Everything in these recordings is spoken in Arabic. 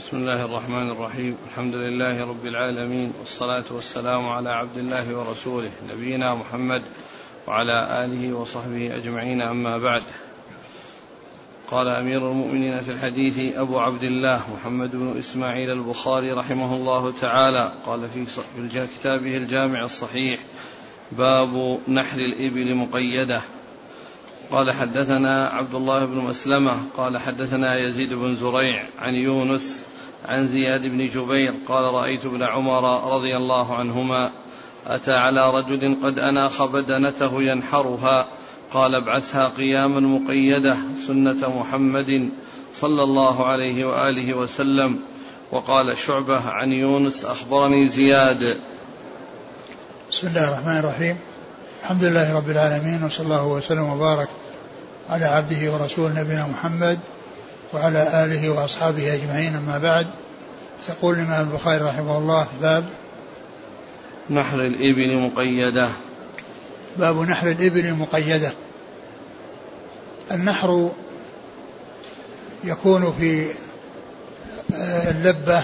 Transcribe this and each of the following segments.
بسم الله الرحمن الرحيم. الحمد لله رب العالمين والصلاة والسلام على عبد الله ورسوله نبينا محمد وعلى آله وصحبه أجمعين أما بعد. قال أمير المؤمنين في الحديث أبو عبد الله محمد بن إسماعيل البخاري رحمه الله تعالى قال في كتابه الجامع الصحيح باب نحر الإبل مقيدة. قال حدثنا عبد الله بن مسلمة قال حدثنا يزيد بن زريع عن يونس عن زياد بن جبير قال رأيت ابن عمر رضي الله عنهما أتى على رجل قد أناخ بدنته ينحرها قال ابعثها قياما مقيدة سنة محمد صلى الله عليه وآله وسلم وقال شعبة عن يونس أخبرني زياد. بسم الله الرحمن الرحيم. الحمد لله رب العالمين وصلى الله وسلم وبارك على عبده ورسوله نبينا محمد وعلى آله وأصحابه أجمعين. أما بعد يقول الإمام البخاري رحمه الله باب نحر الإبل مقيدة. باب نحر الإبل مقيدة. النحر يكون في اللبة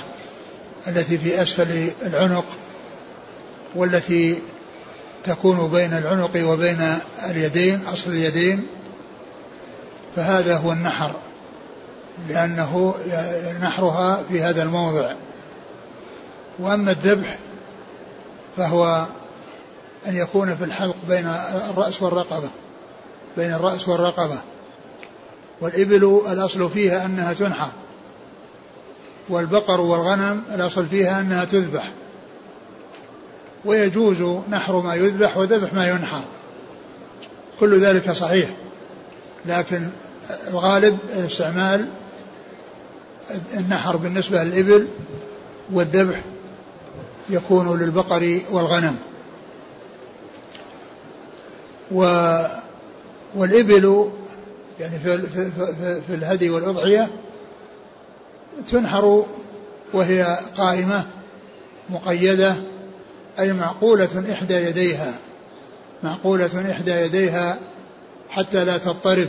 التي في أسفل العنق والتي تكون بين العنق وبين اليدين أصل اليدين فهذا هو النحر. لأنه نحرها في هذا الموضع. وأما الذبح فهو أن يكون في الحلق بين الرأس والرقبة بين الرأس والرقبة. والإبل الأصل فيها أنها تنحر والبقر والغنم الأصل فيها أنها تذبح. ويجوز نحر ما يذبح وذبح ما ينحر. كل ذلك صحيح لكن الغالب استعمال النحر بالنسبة للإبل والذبح يكون للبقر والغنم. و والإبل يعني في, في, في, الهدي والأضحية تنحر وهي قائمة مقيدة أي معقولة إحدى يديها معقولة إحدى يديها حتى لا تضطرب.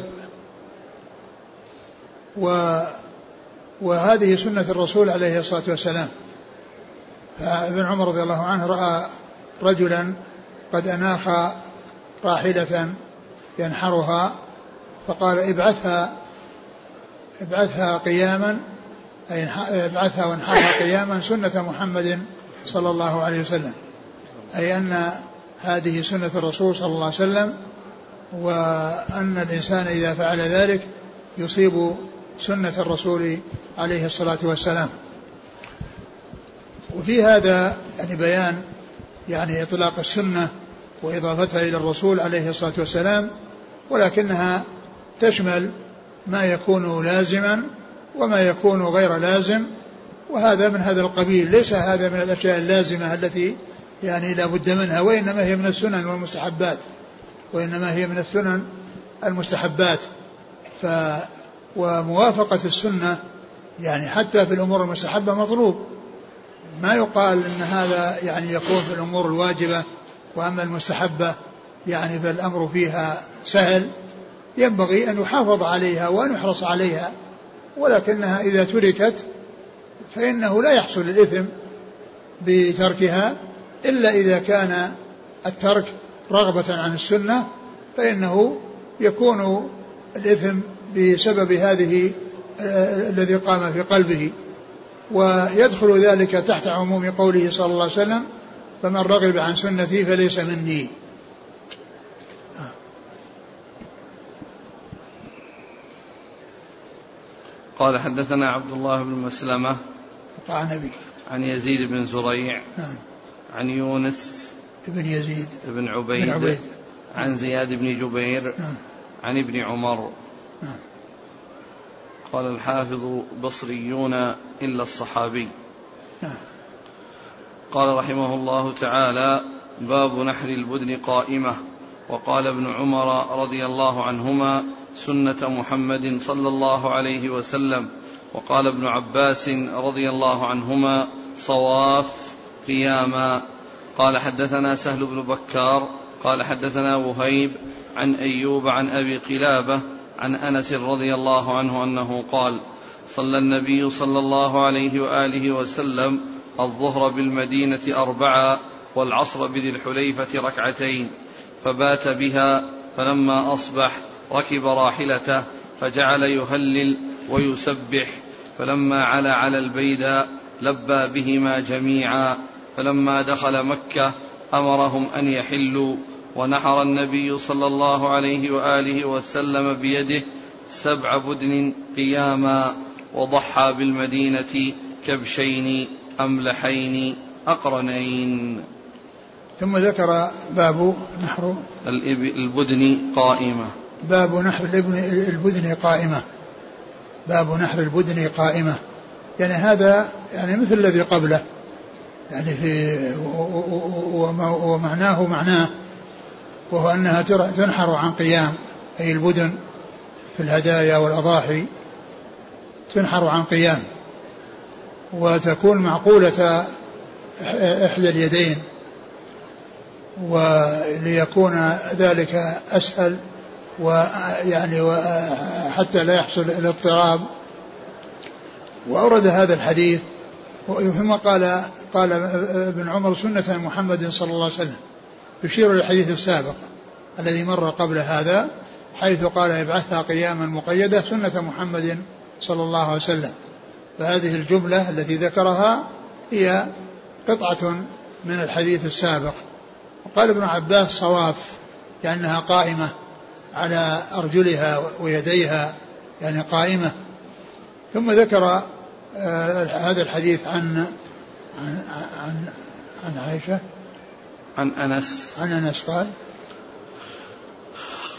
و وهذه سنة الرسول عليه الصلاة والسلام. فابن عمر رضي الله عنه رأى رجلا قد أناخ راحلة ينحرها فقال ابعثها ابعثها قياما أي ابعثها وانحرها قياما سنة محمد صلى الله عليه وسلم. أي أن هذه سنة الرسول صلى الله عليه وسلم وأن الإنسان إذا فعل ذلك يصيب سنة الرسول عليه الصلاة والسلام. وفي هذا يعني بيان يعني إطلاق السنة وإضافتها إلى الرسول عليه الصلاة والسلام ولكنها تشمل ما يكون لازما وما يكون غير لازم وهذا من هذا القبيل. ليس هذا من الأشياء اللازمة التي يعني لا بد منها وإنما هي من السنن والمستحبات. وإنما هي من السنن المستحبات. وموافقة السنة يعني حتى في الأمور المستحبة مطلوب. ما يقال أن هذا يعني يكون في الأمور الواجبة وأما المستحبة يعني فالأمر فيها سهل. ينبغي أن يحافظ عليها وأن يحرص عليها ولكنها إذا تركت فإنه لا يحصل الإثم بتركها إلا إذا كان الترك رغبة عن السنة فإنه يكون الإثم بسبب هذه آه، الذي قام في قلبه. ويدخل ذلك تحت عموم قوله صلى الله عليه وسلم فمن رغب عن سنتي فليس مني. قال حدثنا عبد الله بن مسلمة نبي عن يزيد بن زريع نعم. عن يونس بن يزيد. بن عبيد, بن عبيد. عن زياد بن جبير نعم. عن ابن عمر نعم. قال الحافظ بصريون إلا الصحابي. قال رحمه الله تعالى باب نحر البدن قائمة. وقال ابن عمر رضي الله عنهما سنة محمد صلى الله عليه وسلم. وقال ابن عباس رضي الله عنهما صواف قياما. قال حدثنا سهل بن بكار. قال حدثنا وهيب عن أيوب عن أبي قلابة عن أنس رضي الله عنه أنه قال صلى النبي صلى الله عليه وآله وسلم الظهر بالمدينة أربعا والعصر بذي الحليفة ركعتين فبات بها فلما أصبح ركب راحلته فجعل يهلل ويسبح فلما علا على البيداء لبى بهما جميعا فلما دخل مكة أمرهم أن يحلوا ونحر النبي صلى الله عليه وآله وسلم بيده سبع بدن قياما وضحى بالمدينة كبشين أملحين أقرنين ثم ذكر باب نحر البدن قائمة باب نحر البدن قائمة باب نحر البدن قائمة يعني هذا يعني مثل الذي قبله يعني في ومعناه معناه وهو أنها تنحر عن قيام أي البدن في الهدايا والأضاحي تنحر عن قيام. وتكون معقولة إحدى اليدين. وليكون ذلك أسهل ويعني حتى لا يحصل الاضطراب. وأورد هذا الحديث ثم قال قال ابن عمر سنة محمد صلى الله عليه وسلم يشير للحديث السابق الذي مر قبل هذا حيث قال يبعثها قياما مقيدة سنة محمد صلى الله عليه وسلم. فهذه الجملة التي ذكرها هي قطعة من الحديث السابق. وقال ابن عباس صواف لأنها قائمة على أرجلها ويديها يعني قائمة. ثم ذكر آه، هذا الحديث عن عن عن, عن عائشة. عن أنس. عن أنس قال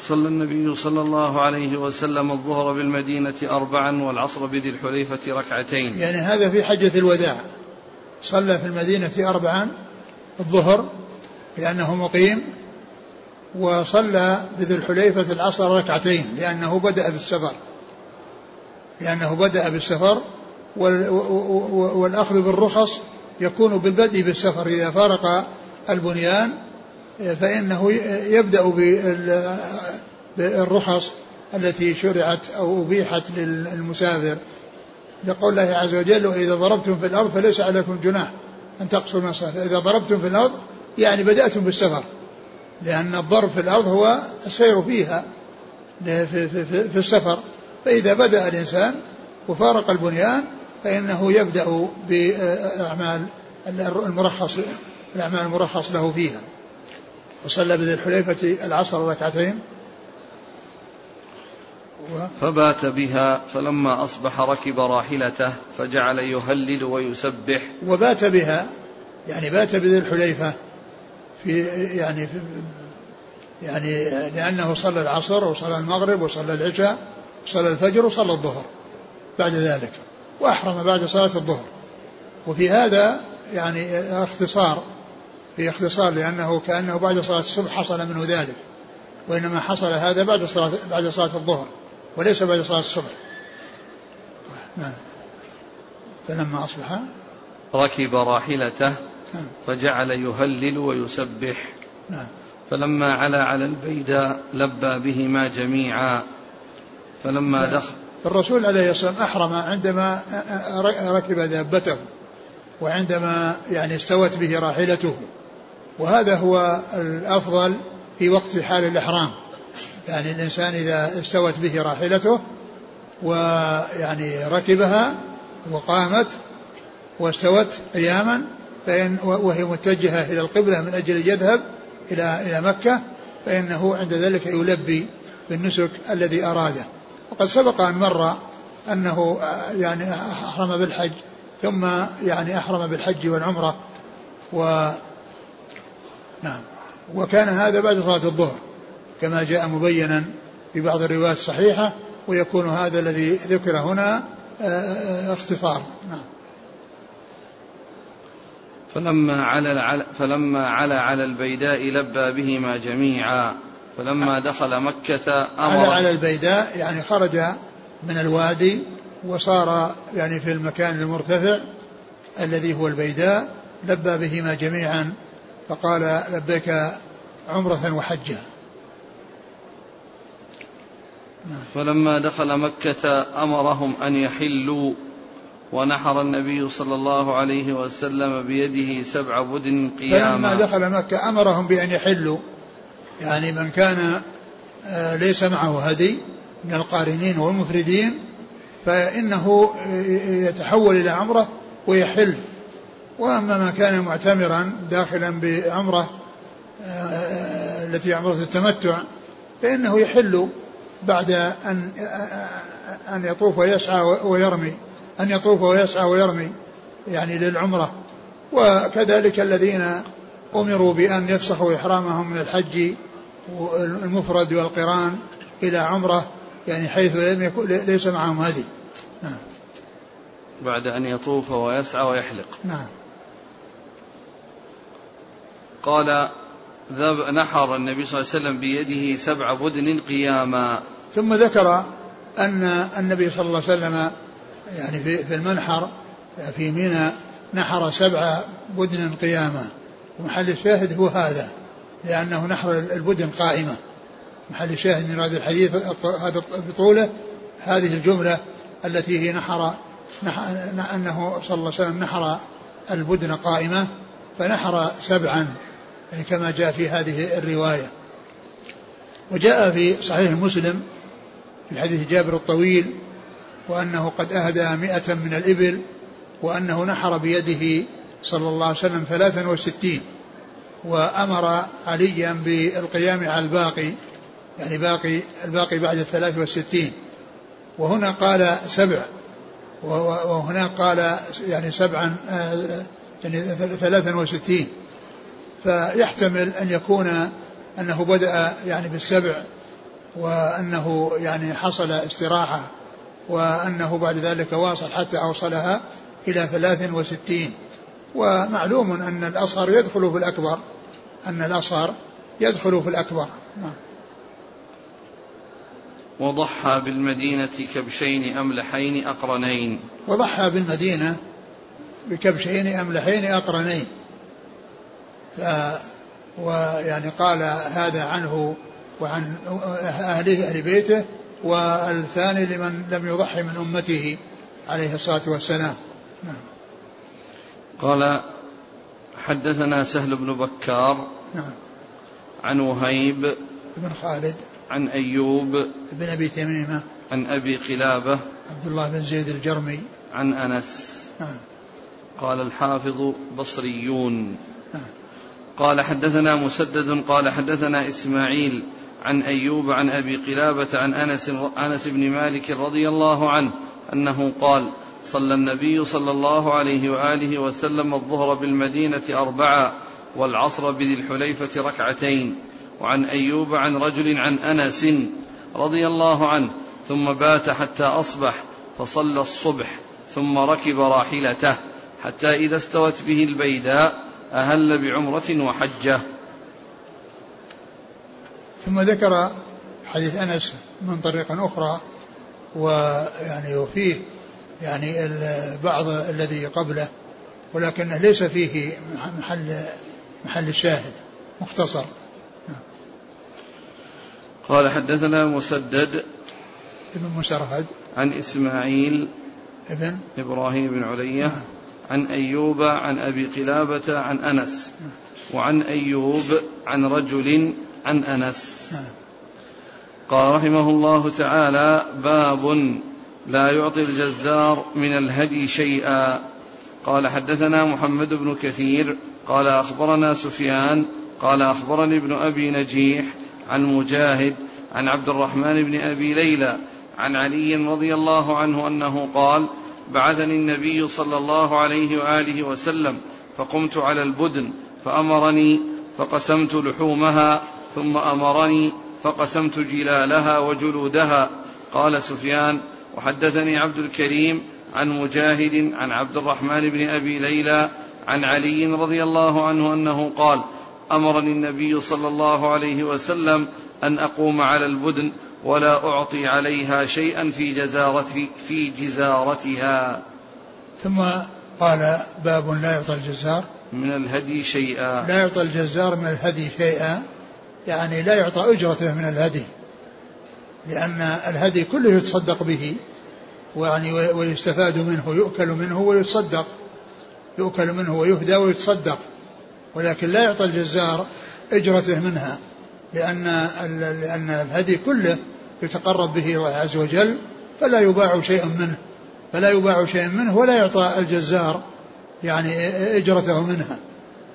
صلى النبي صلى الله عليه وسلم الظهر بالمدينة أربعا والعصر بذي الحليفة ركعتين. يعني هذا في حجة الوداع. صلى في المدينة أربعا الظهر لأنه مقيم وصلى بذي الحليفة العصر ركعتين لأنه بدأ بالسفر. لأنه بدأ بالسفر والأخذ بالرخص يكون بالبدء بالسفر إذا فارق البنيان فإنه يبدأ بالرخص التي شرعت أو أبيحت للمسافر. لقول الله عز وجل وإذا ضربتم في الأرض فليس عليكم جناح أن تقصروا المسافة إذا ضربتم في الأرض يعني بدأتم بالسفر لأن الضرب في الأرض هو السير فيها في, في, في, في السفر. فإذا بدأ الإنسان وفارق البنيان فإنه يبدأ بأعمال المرخص الأعمال المرخص له فيها. وصلى بذي الحليفة العصر ركعتين. و... فبات بها فلما أصبح ركب راحلته فجعل يهلل ويسبح. وبات بها يعني بات بذي الحليفة في يعني في يعني لأنه صلى العصر وصلى المغرب وصلى العشاء وصلى الفجر وصلى الظهر بعد ذلك. وأحرم بعد صلاة الظهر. وفي هذا يعني اختصار. في اختصار لأنه كأنه بعد صلاة الصبح حصل منه ذلك وإنما حصل هذا بعد صلاة بعد صلاة الظهر وليس بعد صلاة الصبح نعم فلما أصبح ركب راحلته نعم. فجعل يهلل ويسبح نعم. فلما علا على البيداء لبى بهما جميعا فلما نعم. دخل الرسول عليه الصلاة والسلام أحرم عندما ركب دابته وعندما يعني استوت به راحلته وهذا هو الأفضل في وقت حال الإحرام. يعني الإنسان إذا استوت به راحلته ويعني ركبها وقامت واستوت قياما فإن وهي متجهة إلى القبلة من أجل أن يذهب إلى إلى مكة فإنه عند ذلك يلبي بالنسك الذي أراده. وقد سبق أن مر أنه يعني أحرم بالحج ثم يعني أحرم بالحج والعمرة و نعم. وكان هذا بعد صلاة الظهر كما جاء مبينا في بعض الروايات الصحيحة ويكون هذا الذي ذكر هنا آه، آه، اختصار. نعم. فلما على فلما علا على البيداء لبى بهما جميعا. فلما دخل مكة أمر. على على البيداء يعني خرج من الوادي وصار يعني في المكان المرتفع الذي هو البيداء لبى بهما جميعا فقال لبيك عمرة وحجة. نعم. فلما دخل مكة أمرهم أن يحلوا ونحر النبي صلى الله عليه وسلم بيده سبع بدن قياما فلما دخل مكة أمرهم بأن يحلوا. يعني من كان آه، ليس معه هدي من القارنين والمفردين فإنه يتحول إلى عمرة ويحل. وأما من كان معتمرا داخلا بعمرة آه، آه، التي عمرة التمتع فإنه يحل بعد أن أن يطوف ويسعى ويرمي أن يطوف ويسعى ويرمي يعني للعمرة. وكذلك الذين أمروا بأن يفسخوا إحرامهم من الحج المفرد والقران إلى عمرة يعني حيث لم يكن ليس معهم هدي نعم. بعد أن يطوف ويسعى ويحلق. نعم. قال ذب نحر النبي صلى الله عليه وسلم بيده سبع بدن قياما. ثم ذكر أن النبي صلى الله عليه وسلم يعني في, المنحر في منى نحر سبع بدن قياما. ومحل الشاهد هو هذا لأنه نحر البدن قائمة. محل الشاهد من هذا الحديث هذا بطوله هذه الجملة التي هي نحر, نحر أنه صلى الله عليه وسلم نحر البدن قائمة فنحر سبعا. يعني كما جاء في هذه الرواية. وجاء في صحيح مسلم في حديث جابر الطويل وأنه قد أهدى مئة من الإبل وأنه نحر بيده صلى الله عليه وسلم ثلاثا وستين وأمر عليا بالقيام على الباقي يعني باقي الباقي بعد الثلاث والستين. وهنا قال سبع وهناك قال يعني سبعا يعني ثلاثا وستين. فيحتمل أن يكون أنه بدأ يعني بالسبع وأنه يعني حصل استراحة وأنه بعد ذلك واصل حتى أوصلها إلى ثلاث وستين. ومعلوم أن الأصغر يدخل في الأكبر أن الأصغر يدخل في الأكبر. نعم. وضحى بالمدينة كبشين أملحين أقرنين. وضحى بالمدينة بكبشين أملحين أقرنين. ف ويعني قال هذا عنه وعن أهله أهل بيته والثاني لمن لم يضحي من أمته عليه الصلاة والسلام نعم. قال حدثنا سهل بن بكار نعم. عن وهيب بن خالد عن أيوب بن أبي تميمة عن أبي قلابة عبد الله بن زيد الجرمي عن أنس نعم. قال الحافظ بصريون نعم. قال حدثنا مسدد قال حدثنا إسماعيل عن أيوب عن أبي قلابة عن أنس, أنس بن مالك رضي الله عنه أنه قال صلى النبي صلى الله عليه وآله وسلم الظهر بالمدينة أربعة والعصر بذي الحليفة ركعتين. وعن أيوب عن رجل عن أنس رضي الله عنه ثم بات حتى أصبح فصلى الصبح ثم ركب راحلته حتى إذا استوت به البيداء أهل بعمرة وحجة. ثم ذكر حديث أنس من طريق أخرى ويعني وفيه يعني بعض الذي قبله ولكنه ليس فيه محل محل الشاهد مختصر. قال حدثنا مسدد ابن مسرهد. عن إسماعيل ابن إبراهيم بن علية. نعم. عن أيوب عن أبي قلابة عن أنس. وعن أيوب عن رجل عن أنس. قال رحمه الله تعالى باب لا يعطي الجزار من الهدي شيئا قال حدثنا محمد بن كثير قال أخبرنا سفيان قال أخبرني ابن أبي نجيح عن مجاهد عن عبد الرحمن بن أبي ليلى عن علي رضي الله عنه أنه قال بعثني النبي صلى الله عليه وآله وسلم فقمت على البدن فأمرني فقسمت لحومها ثم أمرني فقسمت جلالها وجلودها. قال سفيان وحدثني عبد الكريم عن مجاهد عن عبد الرحمن بن أبي ليلى عن علي رضي الله عنه أنه قال أمرني النبي صلى الله عليه وسلم أن أقوم على البدن ولا أعطي عليها شيئا في جزارة في جزارتها. ثم قال باب لا يعطى الجزار. من الهدي شيئا. لا يعطى الجزار من الهدي شيئا. يعني لا يعطى اجرته من الهدي لأن الهدي كله يتصدق به ويعني ويستفاد منه يؤكل منه ويتصدق. يؤكل منه ويهدى ويتصدق. ولكن لا يعطى الجزار أجرته منها. لأن لأن الهدي كله يتقرب به الله عز وجل فلا يباع شيء منه فلا يباع شيء منه ولا يعطى الجزار يعني إجرته منها.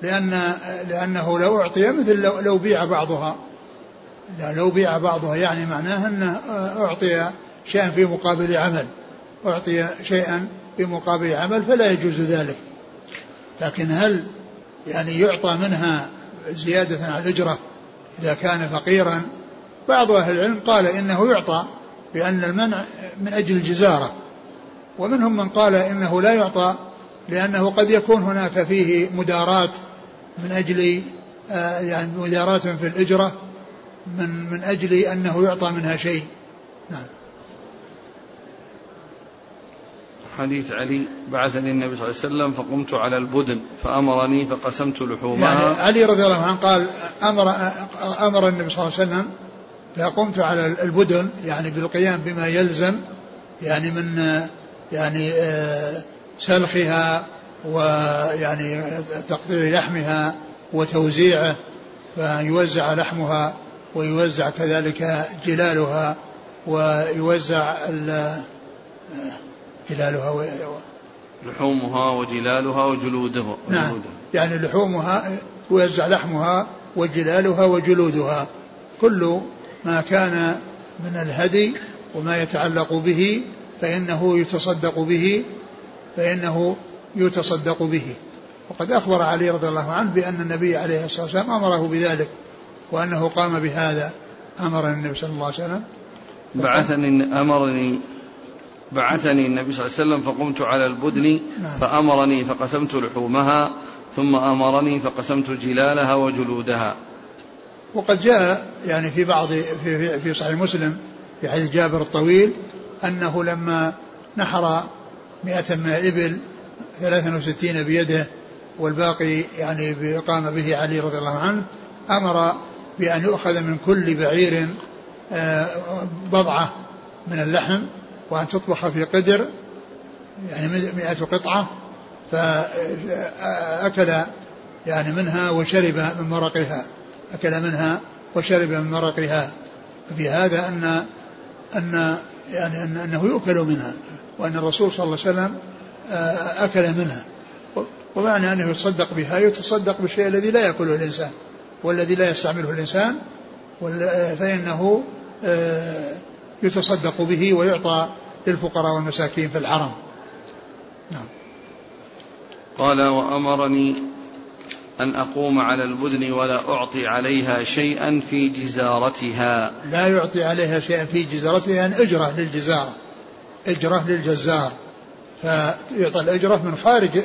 لأن لأنه لو أعطي مثل لو, لو بيع بعضها. لو بيع بعضها يعني معناه انه أعطي شيئا في مقابل عمل. أعطي شيئا في مقابل عمل فلا يجوز ذلك. لكن هل يعني يعطى منها زيادة على الأجرة؟ إذا كان فقيرا بعض أهل العلم قال إنه يعطى بأن المنع من أجل الجزارة ومنهم من قال إنه لا يعطى لأنه قد يكون هناك فيه مدارات من أجل آه، يعني مدارات في الأجرة من من أجل أنه يعطى منها شيء. نعم. حديث علي بعثني النبي صلى الله عليه وسلم فقمت على البدن فأمرني فقسمت لحومها. يعني علي رضي الله عنه قال أمر أمر النبي صلى الله عليه وسلم فقمت على البدن يعني بالقيام بما يلزم يعني من يعني آه، سلخها ويعني تقطيع لحمها وتوزيعه فيوزع لحمها ويوزع كذلك جلالها ويوزع جلالها و... لحومها وجلالها وجلودها نعم. يعني لحومها ويوزع لحمها وجلالها وجلودها. كل ما كان من الهدي وما يتعلق به فإنه يتصدق به فإنه يتصدق به. وقد أخبر علي رضي الله عنه بأن النبي عليه الصلاة والسلام أمره بذلك وأنه قام بهذا. أمر النبي صلى الله عليه وسلم. بعثني أمرني بعثني النبي صلى الله عليه وسلم فقمت على البدن نعم. فأمرني فقسمت لحومها ثم أمرني فقسمت جلالها وجلودها وقد جاء يعني في بعض في, في صحيح مسلم في حديث جابر الطويل أنه لما نحر مئة من الإبل ثلاثا وستين بيده والباقي يعني قام به علي رضي الله عنه أمر بأن يؤخذ من كل بعير آه، بضعة من اللحم وأن تطبخ في قدر يعني مئة قطعة فأكل يعني منها وشرب من مرقها أكل منها وشرب من مرقها ففي هذا أن أن يعني أنه يؤكل منها وأن الرسول صلى الله عليه وسلم آه، أكل منها. ومعنى أنه يتصدق بها يتصدق بالشيء الذي لا يأكله الإنسان والذي لا يستعمله الإنسان فإنه آه، يتصدق به ويعطى للفقراء والمساكين في الحرم. نعم. قال وأمرني أن أقوم على البدن ولا أعطي عليها شيئا في جزارتها. لا يعطي عليها شيئا في جزارتها يعني أجرة للجزارة. أجرة للجزار. فيعطى الأجرة من خارج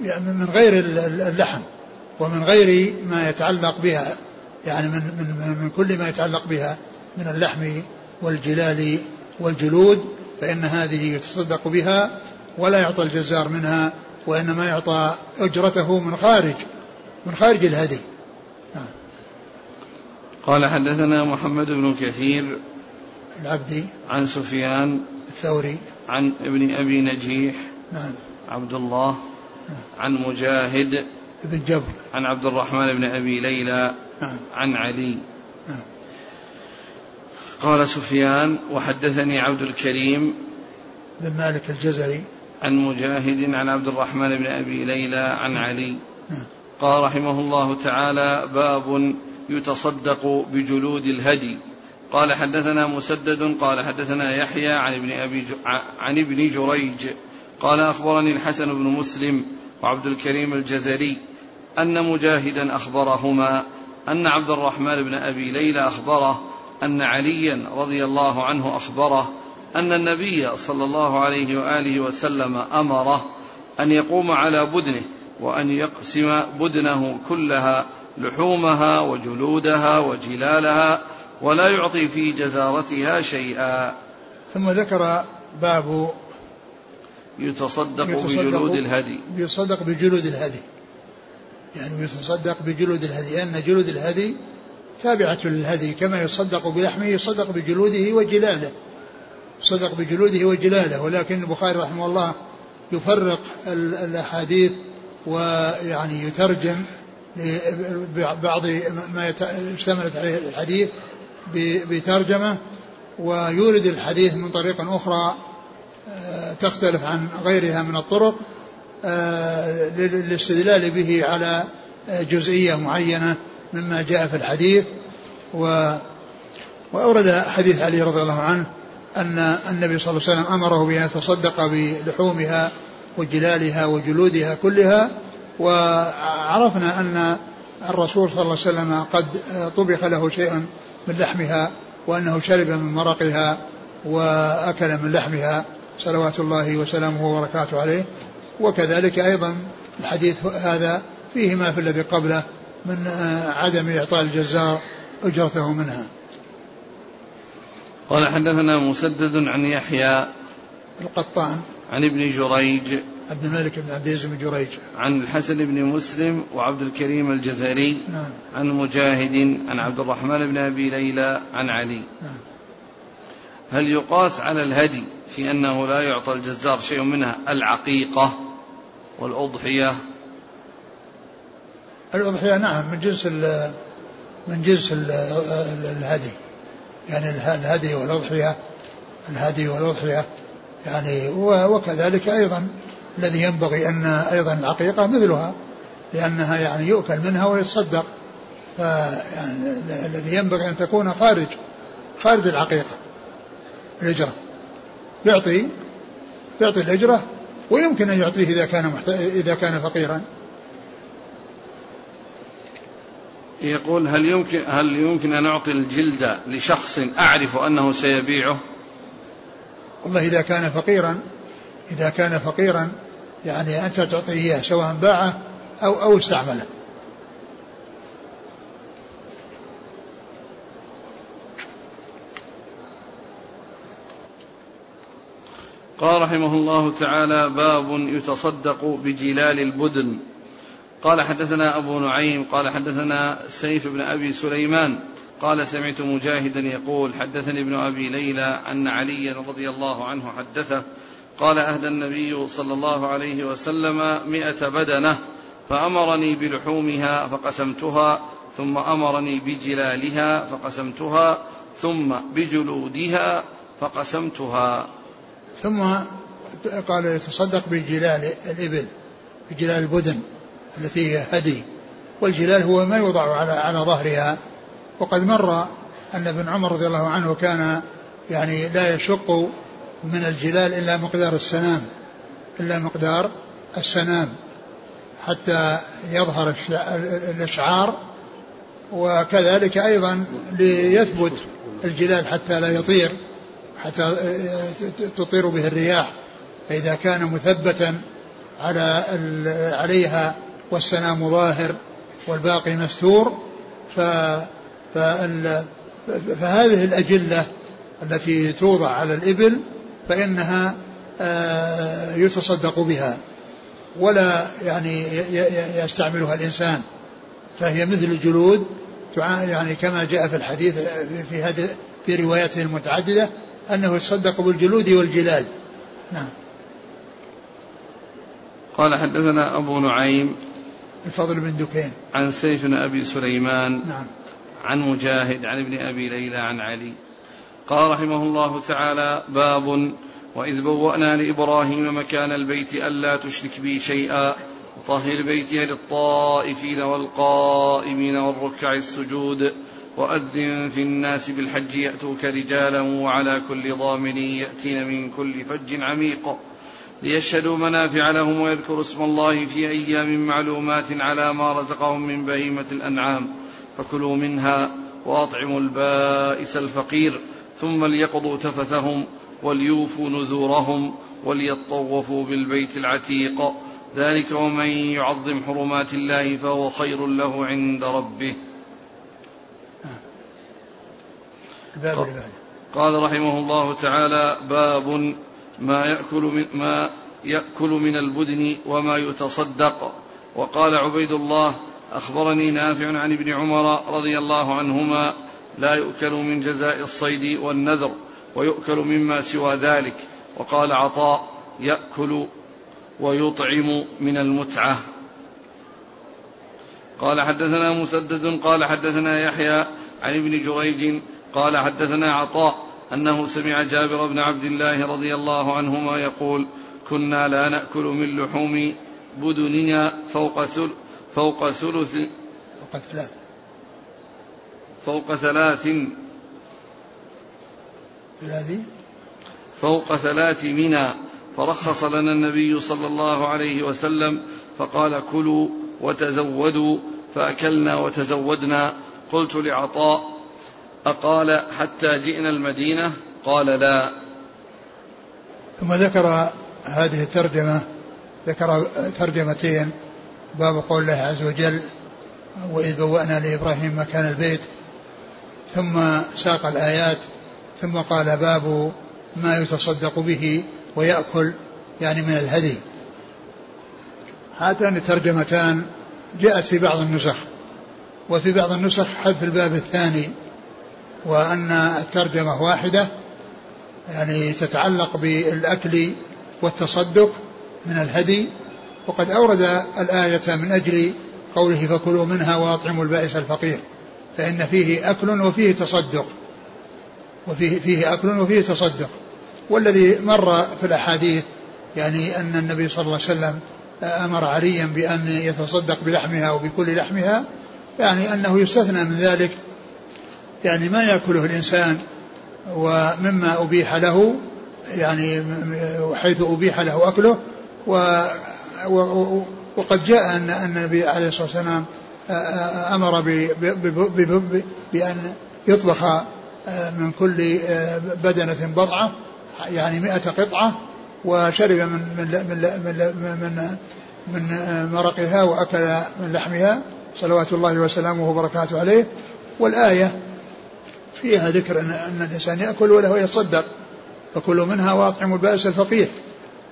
يعني من غير اللحم ومن غير ما يتعلق بها يعني من من من كل ما يتعلق بها من اللحم والجلال والجلود فإن هذه يتصدق بها ولا يعطى الجزار منها وإنما يعطى أجرته من خارج من خارج الهدي نعم. قال حدثنا محمد بن كثير العبدي عن سفيان الثوري عن ابن أبي نجيح نعم عبد الله نعم. عن مجاهد بن جبر عن عبد الرحمن بن أبي ليلى نعم. عن علي نعم. قال سفيان وحدثني عبد الكريم بن مالك الجزري. عن مجاهد عن عبد الرحمن بن أبي ليلى عن علي. قال رحمه الله تعالى باب يتصدق بجلود الهدي. قال حدثنا مسدد قال حدثنا يحيى عن ابن أبي عن ابن جريج. قال أخبرني الحسن بن مسلم وعبد الكريم الجزري أن مجاهدا أخبرهما أن عبد الرحمن بن أبي ليلى أخبره أن عليا رضي الله عنه أخبره أن النبي صلى الله عليه وآله وسلم أمره أن يقوم على بدنه وأن يقسم بدنه كلها لحومها وجلودها وجلالها ولا يعطي في جزارتها شيئا. ثم ذكر باب يتصدق, يتصدق بجلود الهدي. يتصدق بجلود الهدي. يعني يتصدق بجلود الهدي. لأن جلود الهدي تابعة للهدي كما يصدق بلحمه يصدق بجلوده وجلاله. يصدق بجلوده وجلاله. ولكن البخاري رحمه الله يفرق الأحاديث ويعني يترجم بعض ما اشتملت عليه الحديث بترجمة ويورد الحديث من طريق أخرى آه، تختلف عن غيرها من الطرق آه، للاستدلال به على جزئية معينة. مما جاء في الحديث و وأورد حديث علي رضي الله عنه أن النبي صلى الله عليه وسلم أمره بأن يتصدق بلحومها وجلالها وجلودها كلها وعرفنا أن الرسول صلى الله عليه وسلم قد طبخ له شيء من لحمها وأنه شرب من مرقها وأكل من لحمها صلوات الله وسلامه وبركاته عليه. وكذلك أيضا الحديث هذا فيه ما في الذي قبله من عدم إعطاء الجزار أجرته منها. قال حدثنا مسدد عن يحيى القطان. عن ابن جريج. عبد الملك بن عبد العزيز بن جريج. عن الحسن بن مسلم وعبد الكريم الجزري. نعم. عن مجاهد عن عبد الرحمن بن أبي ليلى عن علي. نعم. هل يقاس على الهدي في أنه لا يعطى الجزار شيء منها؟ العقيقة والأضحية الأضحية نعم من جنس من جنس الهدي. يعني الهدي والأضحية الهدي والأضحية. يعني وكذلك أيضا الذي ينبغي أن أيضا العقيقه مثلها لأنها يعني يؤكل منها ويتصدق. فيعني الذي ينبغي أن تكون خارج خارج العقيقه الاجره يعطي يعطي الاجره ويمكن أن يعطيه إذا كان محت... إذا كان فقيرا. يقول هل يمكن هل يمكن أن أعطي الجلد لشخص أعرف أنه سيبيعه؟ والله إذا كان فقيرا إذا كان فقيرا يعني أنت تعطيه إياه سواء باعه أو أو استعمله. قال رحمه الله تعالى باب يتصدق بجلال البدن قال حدثنا أبو نعيم قال حدثنا سيف بن أبي سليمان قال سمعت مجاهدا يقول حدثني ابن أبي ليلى أن عليا رضي الله عنه حدثه قال أهدى النبي صلى الله عليه وسلم مئة بدنة فأمرني بلحومها فقسمتها ثم أمرني بجلالها فقسمتها ثم بجلودها فقسمتها. ثم قال يتصدق بجلال الإبل بجلال البدن. التي هي هدي والجلال هو ما يوضع على على ظهرها. وقد مر أن ابن عمر رضي الله عنه كان يعني لا يشق من الجلال إلا مقدار السنام إلا مقدار السنام حتى يظهر الإشعار وكذلك أيضا ليثبت الجلال حتى لا يطير حتى تطير به الرياح. فإذا كان مثبتا على عليها والسنام ظاهر والباقي مستور ف فهذه الأجلة التي توضع على الإبل فإنها آه، يتصدق بها ولا يعني يستعملها الإنسان فهي مثل الجلود يعني كما جاء في الحديث في هذه في رواياته المتعددة أنه يتصدق بالجلود والجلال نعم. قال حدثنا أبو نعيم الفضل بن دكين. عن سيف بن أبي سليمان نعم. عن مجاهد عن ابن أبي ليلى عن علي. قال رحمه الله تعالى باب وإذ بوأنا لإبراهيم مكان البيت ألا تشرك بي شيئا وطهر بيتي للطائفين والقائمين والركع السجود وأذن في الناس بالحج يأتوك رجالا وعلى كل ضامن يأتين من كل فج عميق. ليشهدوا منافع لهم ويذكروا اسم الله في أيام معلومات على ما رزقهم من بهيمة الأنعام. فكلوا منها وأطعموا البائس الفقير ثم ليقضوا تفثهم وليوفوا نذورهم وليطوفوا بالبيت العتيق. ذلك ومن يعظم حرمات الله فهو خير له عند ربه. قال رحمه الله تعالى باب ما يأكل من ما يأكل من البدن وما يتصدق. وقال عبيد الله أخبرني نافع عن ابن عمر رضي الله عنهما لا يؤكل من جزاء الصيد والنذر ويؤكل مما سوى ذلك. وقال عطاء يأكل ويطعم من المتعة. قال حدثنا مسدد قال حدثنا يحيى عن ابن جريج قال حدثنا عطاء أنه سمع جابر بن عبد الله رضي الله عنهما يقول كنا لا نأكل من لحوم بدننا فوق فوق ثلث فوق ثلاث. فوق ثلاث. ثلاث؟ فوق ثلاث منى فرخص لنا النبي صلى الله عليه وسلم فقال كلوا وتزودوا. فأكلنا وتزودنا. قلت لعطاء أقال حتى جئنا المدينة؟ قال لا. ثم ذكر هذه الترجمة ذكر ترجمتين باب قول الله عز وجل وإذ بوأنا لإبراهيم مكان البيت ثم ساق الآيات ثم قال باب ما يتصدق به ويأكل يعني من الهدي. هاتان الترجمتان جاءت في بعض النسخ وفي بعض النسخ حذف الباب الثاني وأن الترجمة واحدة يعني تتعلق بالأكل والتصدق من الهدي. وقد أورد الآية من أجل قوله فكلوا منها وأطعموا البائس الفقير فإن فيه أكل وفيه تصدق. وفيه فيه أكل وفيه تصدق. والذي مر في الأحاديث يعني أن النبي صلى الله عليه وسلم أمر عليا بأن يتصدق بلحمها وبكل لحمها يعني أنه يستثنى من ذلك يعني ما يأكله الإنسان ومما أبيح له يعني حيث أبيح له أكله و وقد جاء أن النبي عليه الصلاة والسلام أمر بأن يطبخ من كل بدنة بضعة يعني مئة قطعة وشرب من من من من, من مرقها وأكل من لحمها صلوات الله وسلامه وبركاته عليه. والآية فيها ذكر أن, الإنسان يأكل وله يتصدق فكلوا منها وأطعموا البائس الفقير.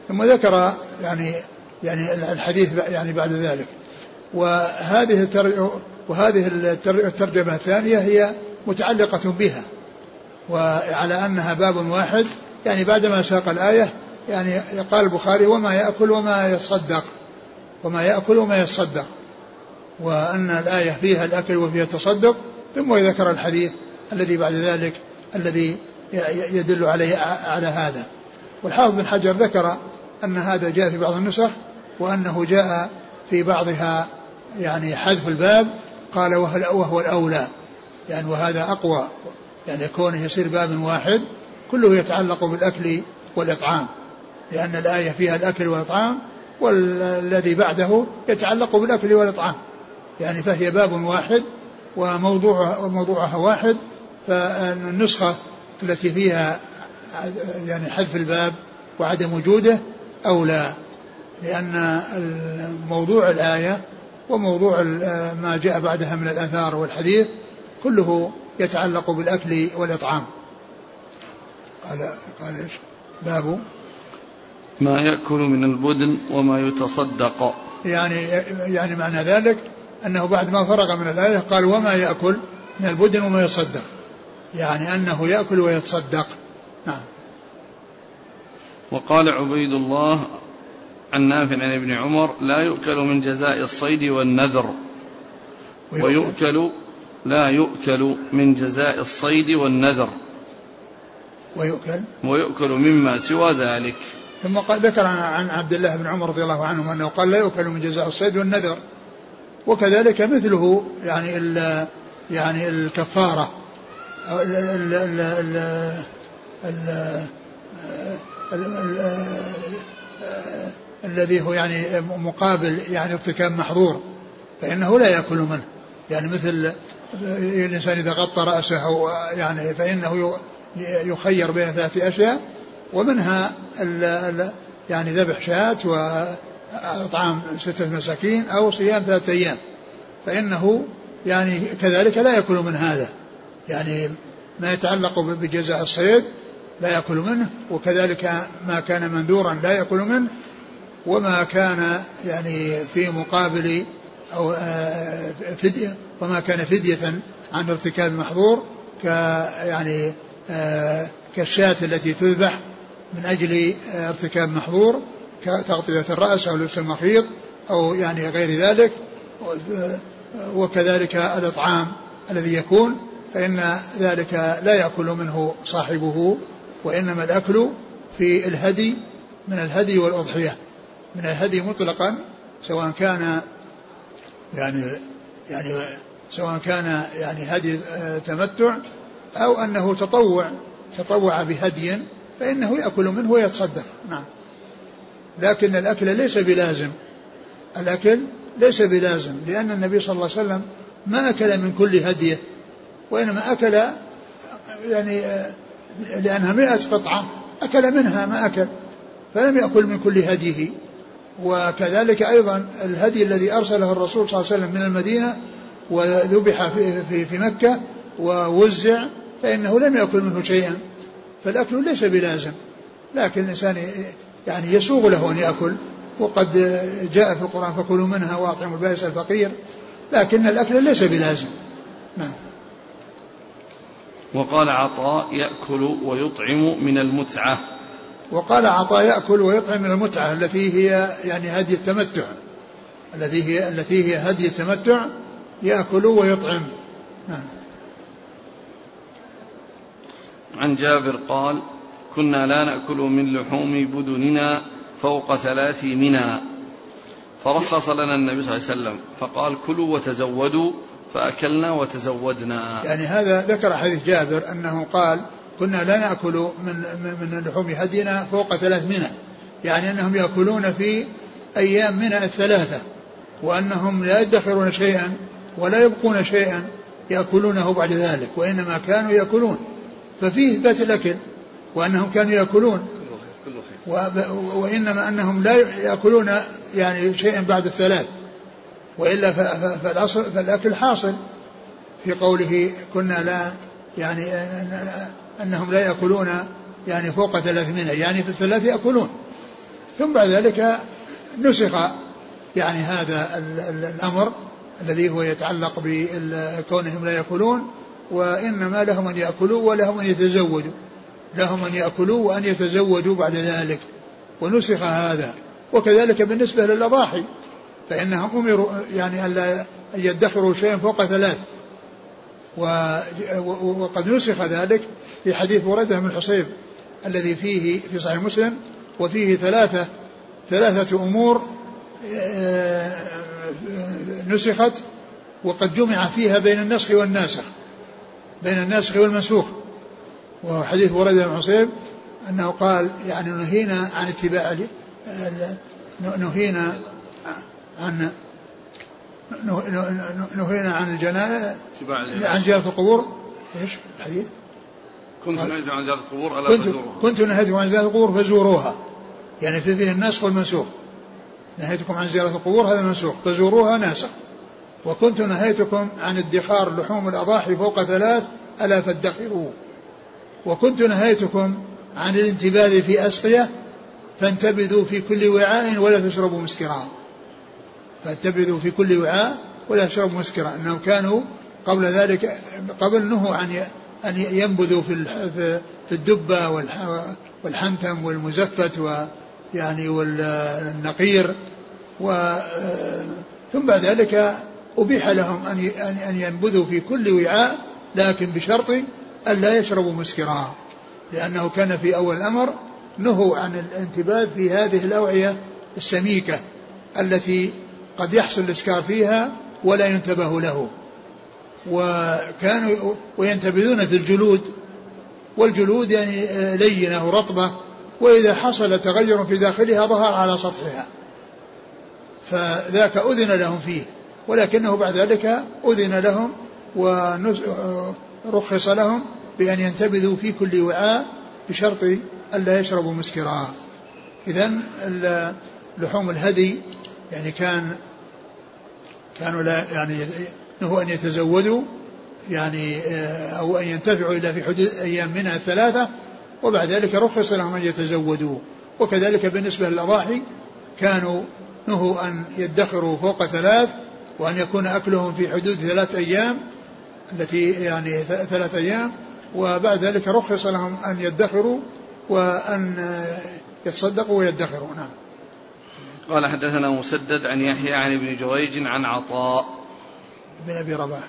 ثم ذكر يعني يعني الحديث يعني بعد ذلك. وهذه وهذه الترجمة الثانية هي متعلقة بها. وعلى أنها باب واحد يعني بعدما ساق الآية يعني قال البخاري وما يأكل وما يتصدق. وما يأكل وما يتصدق. وأن الآية فيها الأكل وفيها التصدق ثم ذكر الحديث الذي بعد ذلك الذي يدل عليه على هذا. والحافظ بن حجر ذكر أن هذا جاء في بعض النسخ وأنه جاء في بعضها يعني حذف الباب قال وهو الأولى. يعني وهذا أقوى. يعني كونه يصير باب واحد كله يتعلق بالأكل والإطعام. لأن الآية فيها الأكل والإطعام والذي بعده يتعلق بالأكل والإطعام. يعني فهي باب واحد وموضوعها, وموضوعها واحد فالنسخة التي فيها يعني حذف الباب وعدم وجوده أولى لأن موضوع الآية وموضوع ما جاء بعدها من الآثار والحديث كله يتعلق بالأكل والإطعام. قال قال إيش؟ باب. ما يأكل من البدن وما يتصدق. يعني يعني معنى ذلك أنه بعد ما فرغ من الآية قال وما يأكل من البدن وما يتصدق. يعني أنه يأكل ويتصدق. نعم. وقال عبيد الله عن نافع عن ابن عمر لا يؤكل من جزاء الصيد والنذر ويؤكل. لا يؤكل من جزاء الصيد والنذر. ويؤكل. ويؤكل مما سوى ذلك. ثم قال ذكر عن عبد الله بن عمر رضي الله عنه أنه قال لا يؤكل من جزاء الصيد والنذر. وكذلك مثله يعني يعني الكفارة. الذي هو يعني مقابل يعني ارتكاب محظور فإنه لا يأكل منه. يعني مثل الإنسان إذا غطى رأسه يعني فإنه يخير بين ثلاثة أشياء ومنها يعني ذبح شاة وإطعام ستة مساكين أو صيام ثلاثة أيام. فإنه يعني كذلك لا يأكل من هذا. يعني ما يتعلق بجزاء الصيد لا يأكل منه وكذلك ما كان منذورا لا يأكل منه وما كان يعني في مقابل أو فدية وما كان فدية عن ارتكاب المحظور ك يعني كالشاة التي تذبح من أجل ارتكاب محظور كتغطية الرأس أو لبس المخيط أو يعني غير ذلك وكذلك الإطعام الذي يكون فإن ذلك لا يأكل منه صاحبه وإنما الأكل في الهدي من الهدي والأضحية من الهدي مطلقا سواء كان يعني يعني سواء كان يعني هدي تمتع أو أنه تطوع تطوع بهدي فإنه يأكل منه ويتصدق. نعم. لكن الأكل ليس بلازم. الأكل ليس بلازم لأن النبي صلى الله عليه وسلم ما أكل من كل هديه وإنما أكل يعني لأنها مئة قطعة أكل منها ما أكل فلم يأكل من كل هديه. وكذلك أيضا الهدي الذي أرسله الرسول صلى الله عليه وسلم من المدينة وذبح في, في, في مكة ووزع فإنه لم يأكل منه شيئا. فالأكل ليس بلازم. لكن الإنسان يعني يسوغ له أن يأكل. وقد جاء في القرآن فكلوا منها وأطعموا البائس الفقير. لكن الأكل ليس بلازم. نعم. وقال عطاء يأكل ويطعم من المتعة. وقال عطاء يأكل ويطعم من المتعة التي هي يعني هدي التمتع. التي هي التي هي هدي التمتع يأكل ويطعم. نعم. عن جابر قال كنا لا نأكل من لحوم بدننا فوق ثلاث منا. فرخص لنا النبي صلى الله عليه وسلم فقال كلوا وتزودوا فأكلنا وتزودنا. يعني هذا ذكر حديث جابر أنه قال كنا لا نأكل من, من لحوم هدينا فوق ثلاث منى. يعني أنهم يأكلون في أيام منى الثلاثة وأنهم لا يدخرون شيئا ولا يبقون شيئا يأكلونه بعد ذلك وإنما كانوا يأكلون. ففيه إثبات الأكل وأنهم كانوا يأكلون. وإنما أنهم لا يأكلون يعني شيئا بعد الثلاث. وإلا فالأصل فالأكل حاصل في قوله كنا لا يعني أنهم لا يأكلون يعني فوق ثلاثمائة يعني في الثلاث يأكلون. ثم بعد ذلك نسخ يعني هذا الأمر الذي هو يتعلق بكونهم لا يأكلون وإنما لهم أن يأكلوا ولهم أن يتزودوا. لهم أن يأكلوا وأن يتزودوا بعد ذلك. ونسخ هذا. وكذلك بالنسبة للأضاحي فإنهم أمروا يعني أن يدخروا شيئا فوق ثلاث. وقد نسخ ذلك في حديث بريدة بن الحصيب الذي فيه في صحيح مسلم وفيه ثلاثة ثلاثة أمور آه، نسخت وقد جمع فيها بين النسخ والناسخ بين الناسخ والمنسوخ. وهو حديث بريدة بن الحصيب أنه قال يعني نهينا عن اتباع نهينا عن نهينا عن الجنائز عن زيارة القبور. إيش الحديث؟ كنت نهيتكم عن زيارة القبور ألا كنت فزوروها كنت نهيتكم عن زيارة القبور فزوروها. يعني في فيه الناسخ والمنسوخ نهيتكم عن زيارة القبور هذا منسوخ. فزوروها ناسخ وكنت نهيتكم عن ادخار لحوم الأضاحي فوق ثلاث ألا فادخروا وكنت نهيتكم عن الانتباذ في أسقية فانتبذوا في كل وعاء ولا تشربوا مسكرا. فانتبذوا في كل وعاء ولا تشربوا مسكرا. إنهم كانوا قبل ذلك قبل نهوا عن أن ينبذوا في في الدبة والحنتم والمزفت ويعني والنقير و ثم بعد ذلك أبيح لهم أن أن ينبذوا في كل وعاء لكن بشرط ألا يشربوا مسكرا. لأنه كان في أول الأمر نهوا عن الانتباه في هذه الأوعية السميكة التي قد يحصل الإسكار فيها ولا ينتبه له. وكانوا وينتبذون في الجلود والجلود يعني لينة ورطبة وإذا حصل تغير في داخلها ظهر على سطحها. فذاك أذن لهم فيه. ولكنه بعد ذلك أذن لهم ورخص لهم بأن ينتبذوا في كل وعاء بشرط ألا يشربوا مسكرا. إذا لحوم الهدي يعني كان كانوا لا يعني هو أن يتزودوا يعني آه، أو أن ينتفعوا إلا في حدود أيام منها الثلاثة وبعد ذلك رخص لهم أن يتزودوا. وكذلك بالنسبة للأضاحي كانوا نهوا أن يدخروا فوق ثلاث وأن يكون أكلهم في حدود ثلاث أيام التي يعني ثلاث أيام وبعد ذلك رخص لهم أن يدخروا وأن يتصدقوا ويدخروا. نعم. قال حدثنا مسدد عن يحيى عن ابن جريج عن عطاء بن أبي رباح.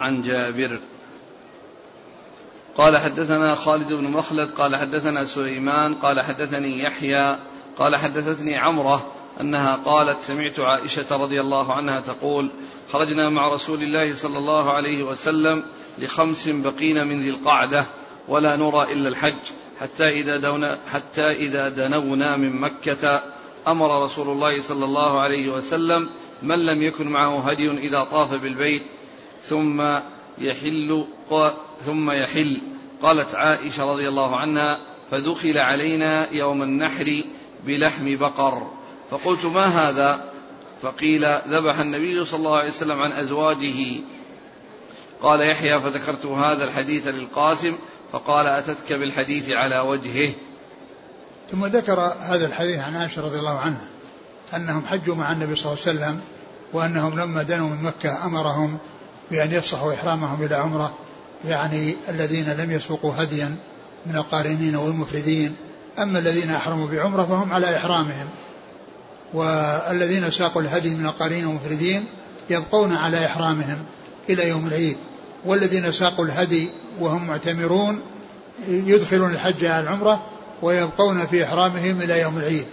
عن جابر. قال حدثنا خالد بن مخلد قال حدثنا سليمان قال حدثني يحيى قال حدثتني عمرة أنها قالت سمعت عائشة رضي الله عنها تقول خرجنا مع رسول الله صلى الله عليه وسلم لخمس بقين من ذي القعدة ولا نرى إلا الحج حتى إذا دونا حتى إذا دنونا من مكة أمر رسول الله صلى الله عليه وسلم من لم يكن معه هدي إذا طاف بالبيت ثم يحل ثم يحل. قالت عائشة رضي الله عنها فدخل علينا يوم النحر بلحم بقر. فقلت ما هذا؟ فقيل ذبح النبي صلى الله عليه وسلم عن أزواجه. قال يحيى فذكرت هذا الحديث للقاسم. فقال أتتك بالحديث على وجهه؟ ثم ذكر هذا الحديث عن عائشة رضي الله عنها أنهم حجوا مع النبي صلى الله عليه وسلم وأنهم لما دنوا من مكة أمرهم بأن يفصحوا إحرامهم إلى عمرة يعني الذين لم يسوقوا هديا من القارنين والمفردين أما الذين أحرموا بعمرة فهم على إحرامهم والذين ساقوا الهدي من القارنين والمفردين يبقون على إحرامهم إلى يوم العيد والذين ساقوا الهدي وهم معتمرون يدخلون الحج على العمرة ويبقون في إحرامهم إلى يوم العيد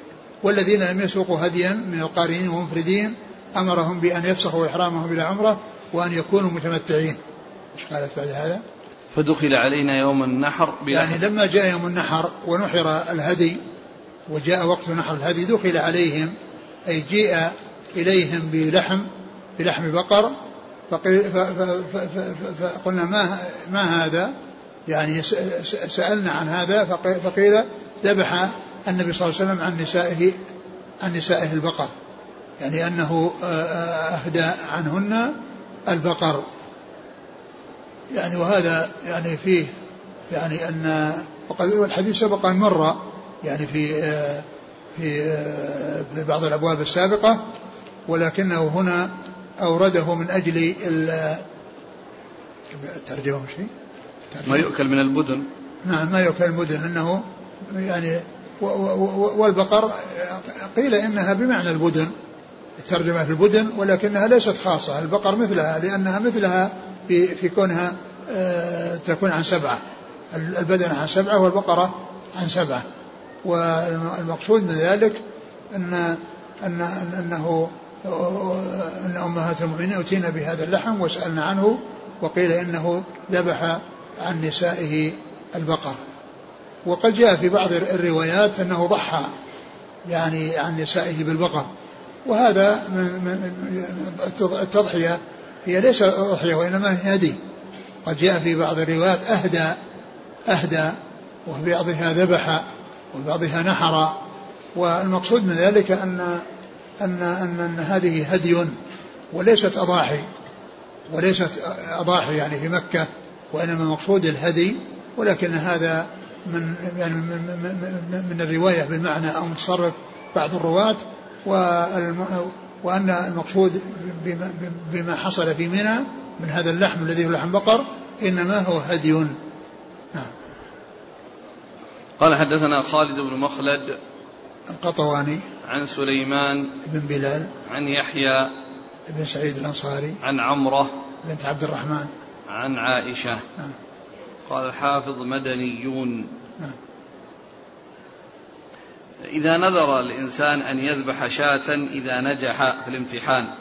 والذين لم يسوقوا هديا من القارنين والمفردين أمرهم بأن يفسخوا إحرامهم إلى عمرة وأن يكونوا متمتعين. إيش قالت بعد هذا؟ فدخل علينا يوم النحر يعني لما جاء يوم النحر ونحر الهدي وجاء وقت نحر الهدي دخل عليهم أي جيء إليهم بلحم بلحم بقر فقلنا ما ما هذا؟ يعني سألنا عن هذا فقيل ذبح النبي صلى الله عليه وسلم عن نسائه عن نسائه البقر. يعني أنه أهدى عنهن البقر. يعني وهذا يعني فيه يعني أن وقد الحديث سبق أن مر يعني في في في بعض الأبواب السابقة ولكنه هنا أورده من أجل الترجمة شيء ما يؤكل من البدن نعم ما يؤكل المدن أنه يعني والبقر قيل إنها بمعنى البدن الترجمة في البدن ولكنها ليست خاصة البقر مثلها لأنها مثلها في, في كونها آه، تكون عن سبعة. البدن عن سبعة والبقرة عن سبعة. والمقصود من ذلك أن أن أنه أن أمهات المؤمنين أتينا بهذا اللحم وسألنا عنه وقيل إنه ذبح عن نسائه البقر. وقد جاء في بعض الروايات أنه ضحى يعني عن نسائه بالبقر. وهذا من التضحية هي ليس أضحية وإنما هي هدي. قد جاء في بعض الروايات أهدى أهدى وفي بعضها ذبح وفي بعضها نحر. والمقصود من ذلك أن أن أن, أن هذه هدي وليست أضاحي وليست أضاحي يعني في مكة. وإنما مقصود الهدي ولكن هذا من يعني من, من, من الرواية بالمعنى أو متصرف بعض الرواة وأن المقصود بما, بما حصل في منى من هذا اللحم الذي هو لحم بقر إنما هو هدي. نعم. قال حدثنا خالد بن مخلد القطواني عن سليمان بن بلال عن يحيى بن سعيد الأنصاري عن عمرة بنت عبد الرحمن. عن عائشة. نعم. قال الحافظ مدنيون. نعم. إذا نذر الإنسان أن يذبح شاة إذا نجح في الامتحان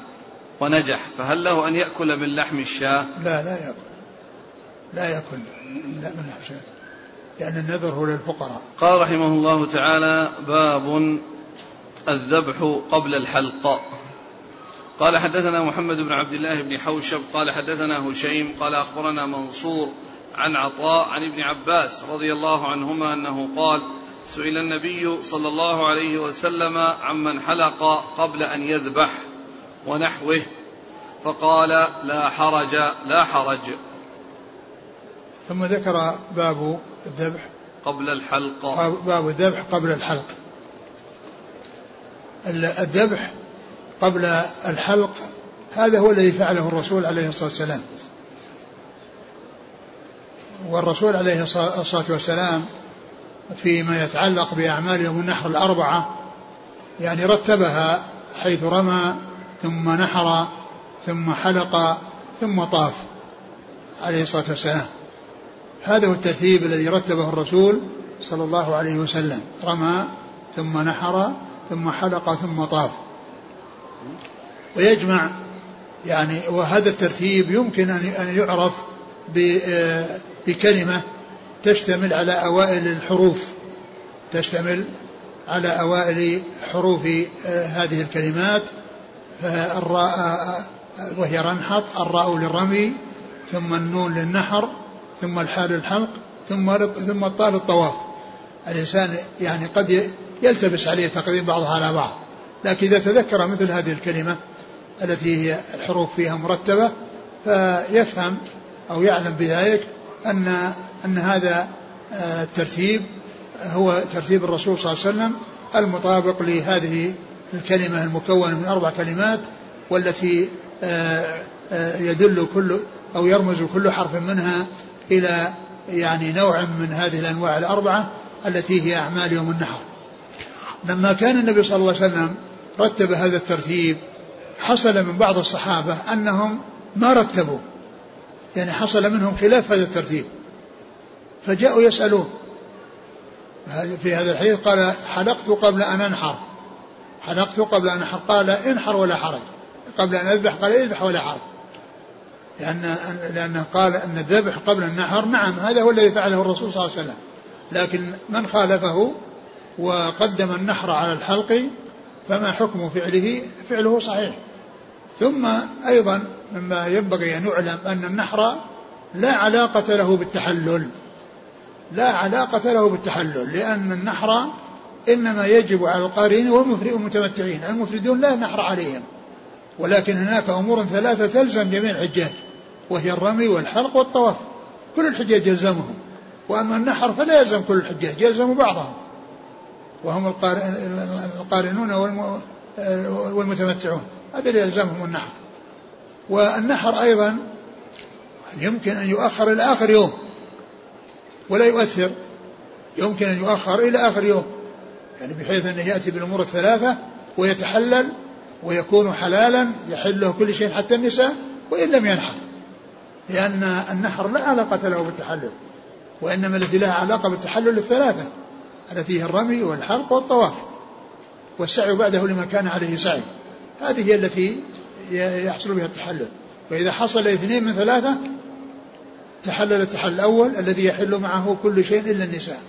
ونجح فهل له أن يأكل من لحم الشاة؟ لا لا يأكل. لا يأكل من لحم الشاة لأن النذر هو للفقراء. قال رحمه الله تعالى باب الذبح قبل الحلق. قال حدثنا محمد بن عبد الله بن حوشب قال حدثنا هشيم قال أخبرنا منصور عن عطاء عن ابن عباس رضي الله عنهما أنه قال سئل النبي صلى الله عليه وسلم عمن حلق قبل أن يذبح ونحوه فقال لا حرج لا حرج. ثم ذكر باب الذبح قبل الحلق. باب الذبح قبل الحلق. الذبح قبل الحلق هذا هو الذي فعله الرسول عليه الصلاة والسلام. والرسول عليه الصلاة والسلام فيما يتعلق بأعمال يوم النحر الأربعة يعني رتبها حيث رمى ثم نحر ثم حلق ثم طاف عليه الصلاة والسلام. هذا هو الترتيب الذي رتبه الرسول صلى الله عليه وسلم. رمى ثم نحر ثم حلق ثم طاف. ويجمع يعني وهذا الترتيب يمكن أن يعرف بكلمة تشتمل على أوائل الحروف تشتمل على أوائل حروف آه، هذه الكلمات فالراء وهي رنحط الراء للرمي ثم النون للنحر ثم الحال للحلق ثم ثم الطاء للطواف. الإنسان يعني قد يلتبس عليه تقديم بعضها على بعض. لكن إذا تذكر مثل هذه الكلمة التي هي الحروف فيها مرتبة فيفهم أو يعلم بذلك أن أن هذا آه، الترتيب هو ترتيب الرسول صلى الله عليه وسلم المطابق لهذه الكلمة المكونة من أربع كلمات والتي آه، آه، يدل كل أو يرمز كل حرف منها إلى يعني نوع من هذه الأنواع الأربعة التي هي أعمال يوم النحر. لما كان النبي صلى الله عليه وسلم رتب هذا الترتيب حصل من بعض الصحابة أنهم ما رتبوا يعني حصل منهم خلاف هذا الترتيب. فجاءوا يسألون. في هذا الحديث قال حلقت قبل أن أنحر. حلقت قبل أن أنحر. قال انحر ولا حرج. قبل أن أذبح قال اذبح ولا حرج. لأن لأنه قال أن الذبح قبل النحر نعم هذا هو الذي فعله الرسول صلى الله عليه وسلم. لكن من خالفه وقدم النحر على الحلق فما حكم فعله؟ فعله صحيح. ثم أيضا مما ينبغي أن يعلم أن النحر لا علاقة له بالتحلل. لا علاقة له بالتحلل لأن النحر إنما يجب على القارين والمتمتعين المفردون لا نحر عليهم. ولكن هناك أمور ثلاثة تلزم جميع الحجاج وهي الرمي والحلق والطواف. كل الحجاج يلزمهم. وأما النحر فلا يلزم كل الحجاج يلزم بعضهم. وهم القارنون والمتمتعون. هذا اللي يلزمهم النحر. والنحر أيضا يمكن أن يؤخر إلى آخر يوم ولا يؤثر. يمكن أن يؤخر إلى آخر يوم. يعني بحيث أنه يأتي بالأمور الثلاثة ويتحلل ويكون حلالا يحل له كل شيء حتى النساء وإن لم ينحر. لأن النحر لا علاقة له بالتحلل وإنما التي لها علاقة بالتحلل الثلاثة. التي هي الرمي والحلق والطواف. والسعي بعده لما كان عليه سعي. هذه هي التي يحصل بها التحلل. وإذا حصل اثنين من ثلاثة تحلل التحلل الأول الذي يحل معه كل شيء إلا النساء.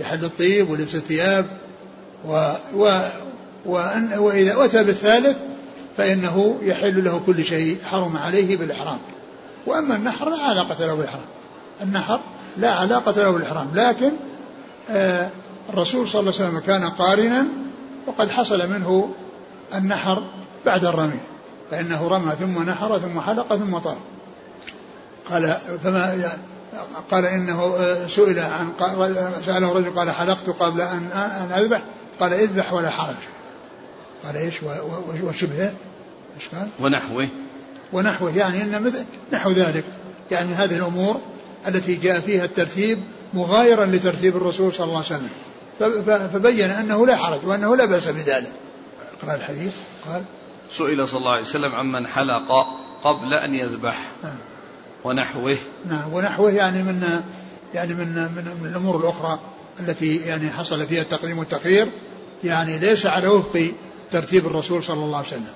يحل الطيب ولبس الثياب. و و وأن وإذا أتى بالثالث فإنه يحل له كل شيء حرم عليه بالإحرام. وأما النحر لا علاقة له بالإحرام. النحر لا علاقة له بالإحرام. لكن الرسول صلى الله عليه وسلم كان قارنا وقد حصل منه النحر بعد الرمي فإنه رمى ثم نحر ثم حلق ثم طار. قال فما قال إنه آه، سئل عن سأله رجل قال حلقت قبل أن أن أذبح؟ قال اذبح ولا حرج. قال إيش؟ وشبهه إيش قال؟ ونحوه. ونحوه يعني إن مثل نحو ذلك. يعني هذه الأمور التي جاء فيها الترتيب مغايرا لترتيب الرسول صلى الله عليه وسلم. فبين أنه لا حرج وأنه لا بأس بذلك. اقرأ الحديث. قال سئل صلى الله عليه وسلم عمن حلق قبل أن يذبح نعم. ونحوه. نعم ونحوه يعني من يعني من من, من الأمور الأخرى التي يعني حصل فيها التقديم والتاخير يعني ليس على وفق ترتيب الرسول صلى الله عليه وسلم.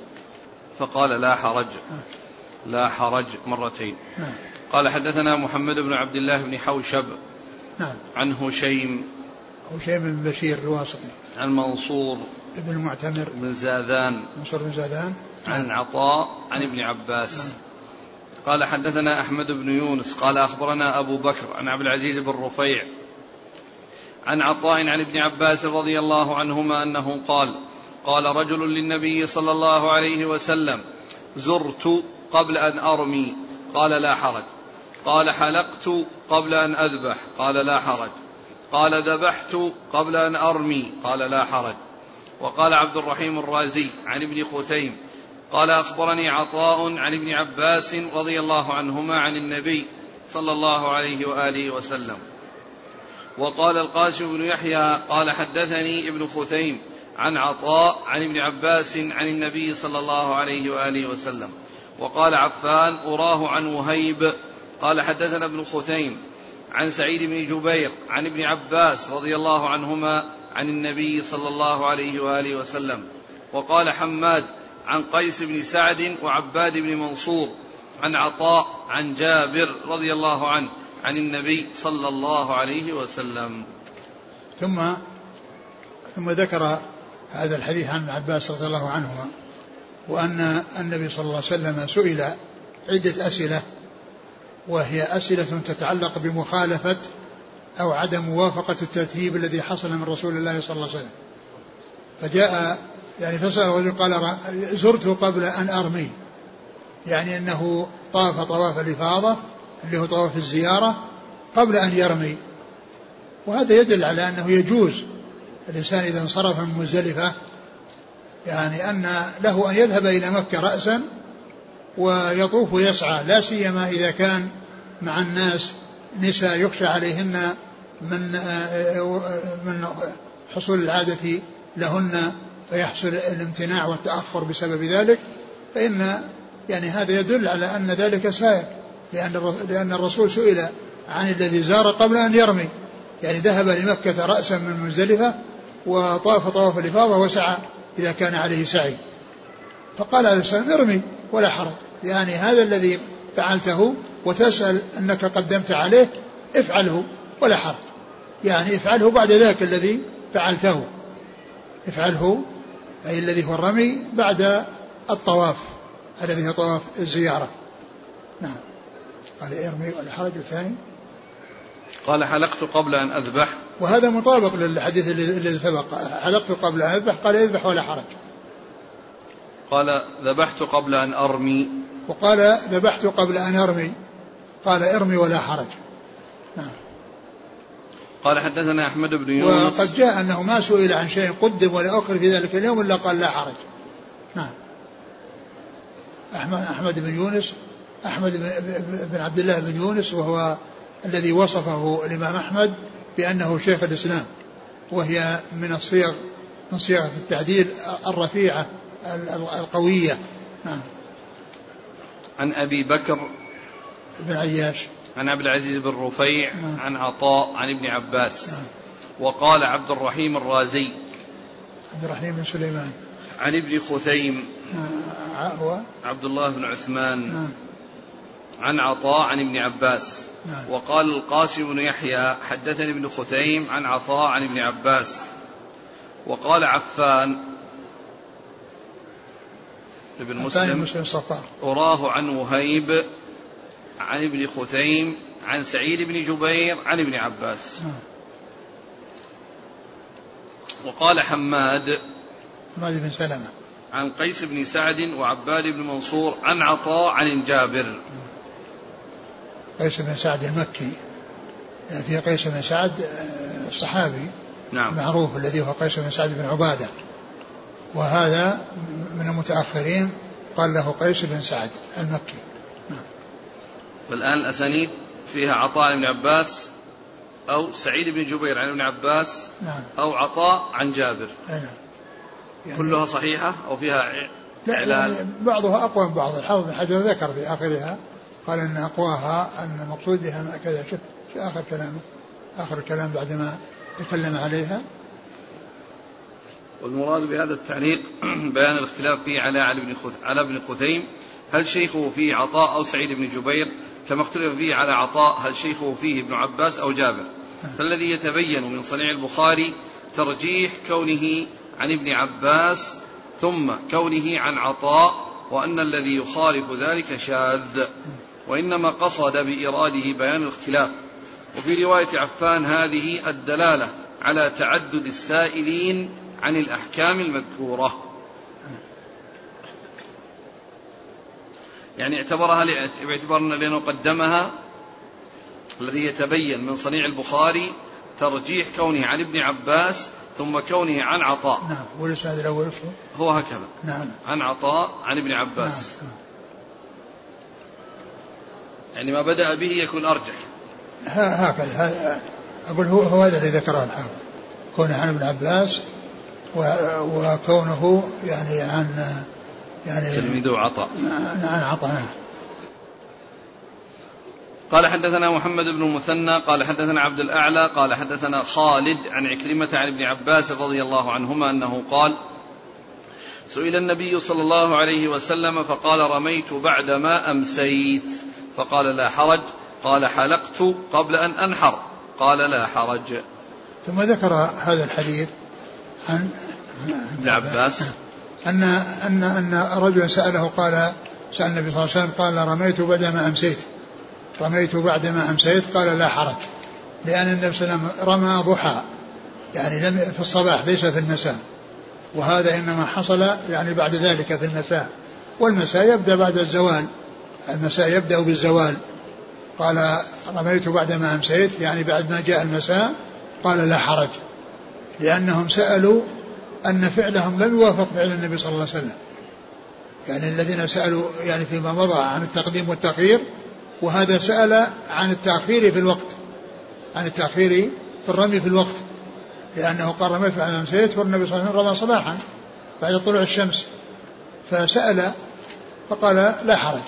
فقال لا حرج. نعم. لا حرج مرتين. نعم. قال حدثنا محمد بن عبد الله بن حوشب نعم. عن هشيم. هشيم بن بشير الواسطي. عن منصور بن المعتمر. بن زاذان. منصور بن زاذان. عن عطاء عن ابن عباس. نعم. قال حدثنا أحمد بن يونس. قال أخبرنا أبو بكر عن عبد العزيز بن رفيع عن عطاء عن ابن عباس رضي الله عنهما أنه قال قال رجل للنبي صلى الله عليه وسلم زرت قبل أن أرمي. قال لا حرج. قال حلقت قبل أن أذبح. قال لا حرج. قال ذبحت قبل أن أرمي. قال لا حرج. وقال عبد الرحيم الرازي عن ابن خثيم قال أخبرني عطاء عن ابن عباس رضي الله عنهما عن النبي صلى الله عليه وآله وسلم. وقال القاسم بن يحيى قال حدثني ابن خثيم عن عطاء عن ابن عباس عن النبي صلى الله عليه وآله وسلم. وقال عفان أراه عن وهيب قال حدثنا ابن خثيم عن سعيد بن جبير عن ابن عباس رضي الله عنهما عن النبي صلى الله عليه وآله وسلم وقال حماد عن قيس بن سعد وعباد بن منصور عن عطاء عن جابر رضي الله عنه عن النبي صلى الله عليه وسلم. ثم ثم ذكر هذا الحديث عن ابن عباس رضي الله عنهما وأن النبي صلى الله عليه وسلم سئل عدة أسئلة وهي أسئلة تتعلق بمخالفة أو عدم موافقة الترتيب الذي حصل من رسول الله صلى الله عليه وسلم. فجاء يعني فسأل الرجل قال زرت قبل أن أرمي. يعني أنه طاف طواف الإفاضة اللي هو طواف الزيارة قبل أن يرمي. وهذا يدل على أنه يجوز الإنسان إذا انصرف من مزدلفة يعني أن له أن يذهب إلى مكة رأسا ويطوف ويسعى لا سيما إذا كان مع الناس نساء يخشى عليهن من من حصول العادة لهن فيحصل الامتناع والتأخر بسبب ذلك. فإن يعني هذا يدل على أن ذلك سائر لأن لأن الرسول سئل عن الذي زار قبل أن يرمي. يعني ذهب لمكة رأسا من مزدلفة وطاف طواف الإفاضة وسعى إذا كان عليه سعي. فقال عليه السلام ارمي ولا حرج. يعني هذا الذي فعلته وتسأل أنك قدمت عليه افعله ولا حرج. يعني افعله بعد ذاك الذي فعلته. افعله أي الذي هو الرمي بعد الطواف. الذي هو طواف الزيارة. نعم. قال إرمي ولا حرج الثاني. قال حلقت قبل أن أذبح. وهذا مطابق للحديث الذي سبق. حلقت قبل أن أذبح قال إذبح ولا حرج. قال ذبحت قبل أن أرمي. وقال ذبحت قبل أن أرمي. قال ارمي ولا حرج. نعم. قال حدثنا أحمد بن يونس. وقد جاء أنه ما سئل عن شيء قدم ولا أخر في ذلك اليوم إلا قال لا حرج. نعم. أحمد, أحمد بن يونس أحمد بن عبد الله بن يونس وهو الذي وصفه الإمام أحمد بأنه شيخ الإسلام. وهي من الصيغ من صيغة التعديل الرفيعة القوية. نعم. عن أبي بكر بن عياش. عن عبد العزيز بن رفيع نعم. عن عطاء عن ابن عباس. نعم. وقال عبد الرحيم الرازي. عبد الرحيم بن سليمان. عن ابن خثيم. نعم. عبد الله بن عثمان. نعم. عن عطاء عن ابن عباس. نعم. وقال القاسم بن يحيى حدثني ابن خثيم عن عطاء عن ابن عباس. وقال عفان ابن مسلم, مسلم الصفار أراه عن وهيب عن ابن خثيم عن سعيد بن جبير عن ابن عباس. نعم. وقال حماد حماد بن سلمة. عن قيس بن سعد وعباد بن منصور عن عطاء عن جابر. قيس بن سعد المكي. يعني في قيس بن سعد آه، الصحابي نعم. معروف الذي هو قيس بن سعد بن عبادة. وهذا من المتأخرين قال له قيس بن سعد المكي. والآن الأسانيد فيها عطاء بن عباس أو سعيد بن جبير عن ابن عباس نعم. أو عطاء عن جابر نعم. يعني كلها صحيحة أو فيها لا يعني بعضها أقوى من بعض الحافظ بن حجر ذكر في آخرها قال أن أقواها أن المقصود بها كذا شوف في آخر كلامه آخر الكلام بعدما تكلم عليها والمراد بهذا التعليق بيان الاختلاف فيه على علي بن على ابن خثيم. هل شيخه فيه عطاء أو سعيد بن جبير؟ كما اختلف فيه على عطاء هل شيخه فيه ابن عباس أو جابر؟ فالذي يتبين من صنيع البخاري ترجيح كونه عن ابن عباس ثم كونه عن عطاء وأن الذي يخالف ذلك شاذ. وإنما قصد بإراده بيان الاختلاف. وفي رواية عفان هذه الدلالة على تعدد السائلين عن الأحكام المذكورة. يعني اعتبرها باعتبار لأنه قدمها الذي يتبين من صنيع البخاري ترجيح كونه عن ابن عباس ثم كونه عن عطاء. نعم الأول هو هكذا. نعم. عن عطاء عن ابن عباس. نعم. يعني ما بدأ به يكون أرجح. هكذا أقول هو, هو هذا الذي ذكره الحافظ. كونه عن ابن عباس وكونه يعني عن يعني تلميذه عطاء عن عطاء نعم. قال حدثنا محمد بن المثنى قال حدثنا عبد الأعلى قال حدثنا خالد عن عكرمة عن ابن عباس رضي الله عنهما أنه قال سئل النبي صلى الله عليه وسلم فقال رميت بعدما أمسيت؟ فقال لا حرج. قال حلقت قبل أن أنحر. قال لا حرج. ثم ذكر هذا الحديث عن ابن عباس. أن أن أن رجلا سأله قال سأل النبي صلى الله عليه وسلم قال رميت بعدما أمسيت. رميت بعدما أمسيت قال لا حرج. لأن النبي صلى الله عليه وسلم رمى ضحى. يعني لم في الصباح ليس في المساء وهذا إنما حصل يعني بعد ذلك في المساء والمساء يبدأ بعد الزوال. المساء يبدأ بالزوال. قال رميت بعدما أمسيت. يعني بعد ما جاء المساء قال لا حرج. لأنهم سألوا أن فعلهم لم يوافق فعل النبي صلى الله عليه وسلم. يعني الذين سألوا يعني فيما مضى عن التقديم والتأخير وهذا سأل عن التأخير في الوقت عن التأخير في الرمي في الوقت. لأنه قال رميت بعد أمسيت والنبي صلى الله عليه وسلم رمى صباحا بعد طلوع الشمس. فسأل فقال لا حرج.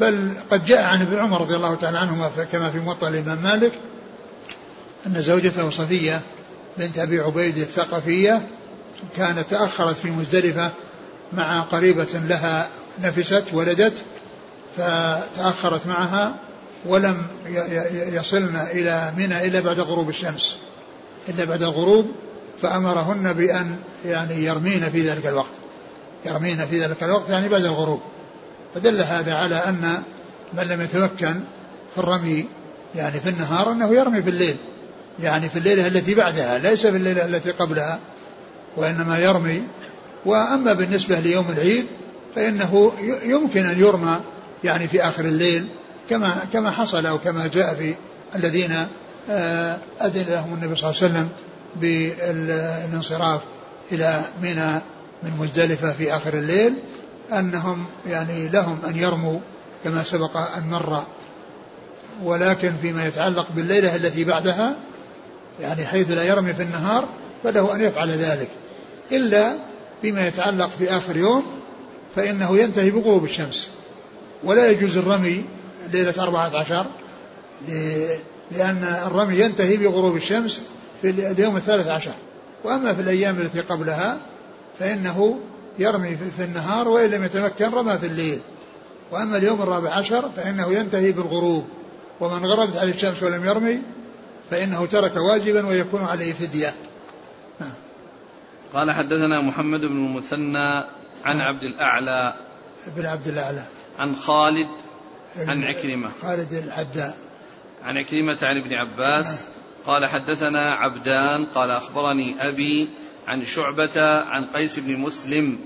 بل قد جاء عن ابن عمر رضي الله تعالى عنهما كما في موطأ الإمام مالك أن زوجته صفية بنت أبي عبيد الثقفية كانت تأخرت في مزدلفة مع قريبة لها نفست ولدت فتأخرت معها ولم يصلن إلى منى إلا بعد غروب الشمس. إلا بعد الغروب فأمرهن بأن يعني يرمين في ذلك الوقت. يرمين في ذلك الوقت يعني بعد الغروب. فدل هذا على أن من لم يتمكن في الرمي يعني في النهار أنه يرمي في الليل. يعني في الليلة التي بعدها ليس في الليلة التي قبلها. وإنما يرمي. وأما بالنسبة ليوم العيد فإنه يمكن أن يرمى يعني في آخر الليل كما كما حصل أو كما جاء في الذين آه، أذن لهم النبي صلى الله عليه وسلم بالانصراف إلى منى من مزدلفة في آخر الليل أنهم يعني لهم أن يرموا كما سبق أن مر. ولكن فيما يتعلق بالليلة التي بعدها يعني حيث لا يرمي في النهار فله أن يفعل ذلك. إلا فيما يتعلق في آخر يوم فإنه ينتهي بغروب الشمس. ولا يجوز الرمي ليلة أربعة عشر لأن الرمي ينتهي بغروب الشمس في اليوم الثالث عشر. وأما في الأيام التي قبلها فإنه يرمي في النهار وإن لم يتمكن رمى في الليل. وأما اليوم الرابع عشر فإنه ينتهي بالغروب. ومن غربت عليه الشمس ولم يرمي فإنه ترك واجبا ويكون عليه فدية. قال حدثنا محمد بن المثنى عن نعم. عبد الأعلى بن عبد الأعلى. عن خالد عن عكرمة. خالد الحداء عن عكرمة عن ابن عباس نعم. قال حدثنا عبدان قال أخبرني أبي عن شعبة عن قيس بن مسلم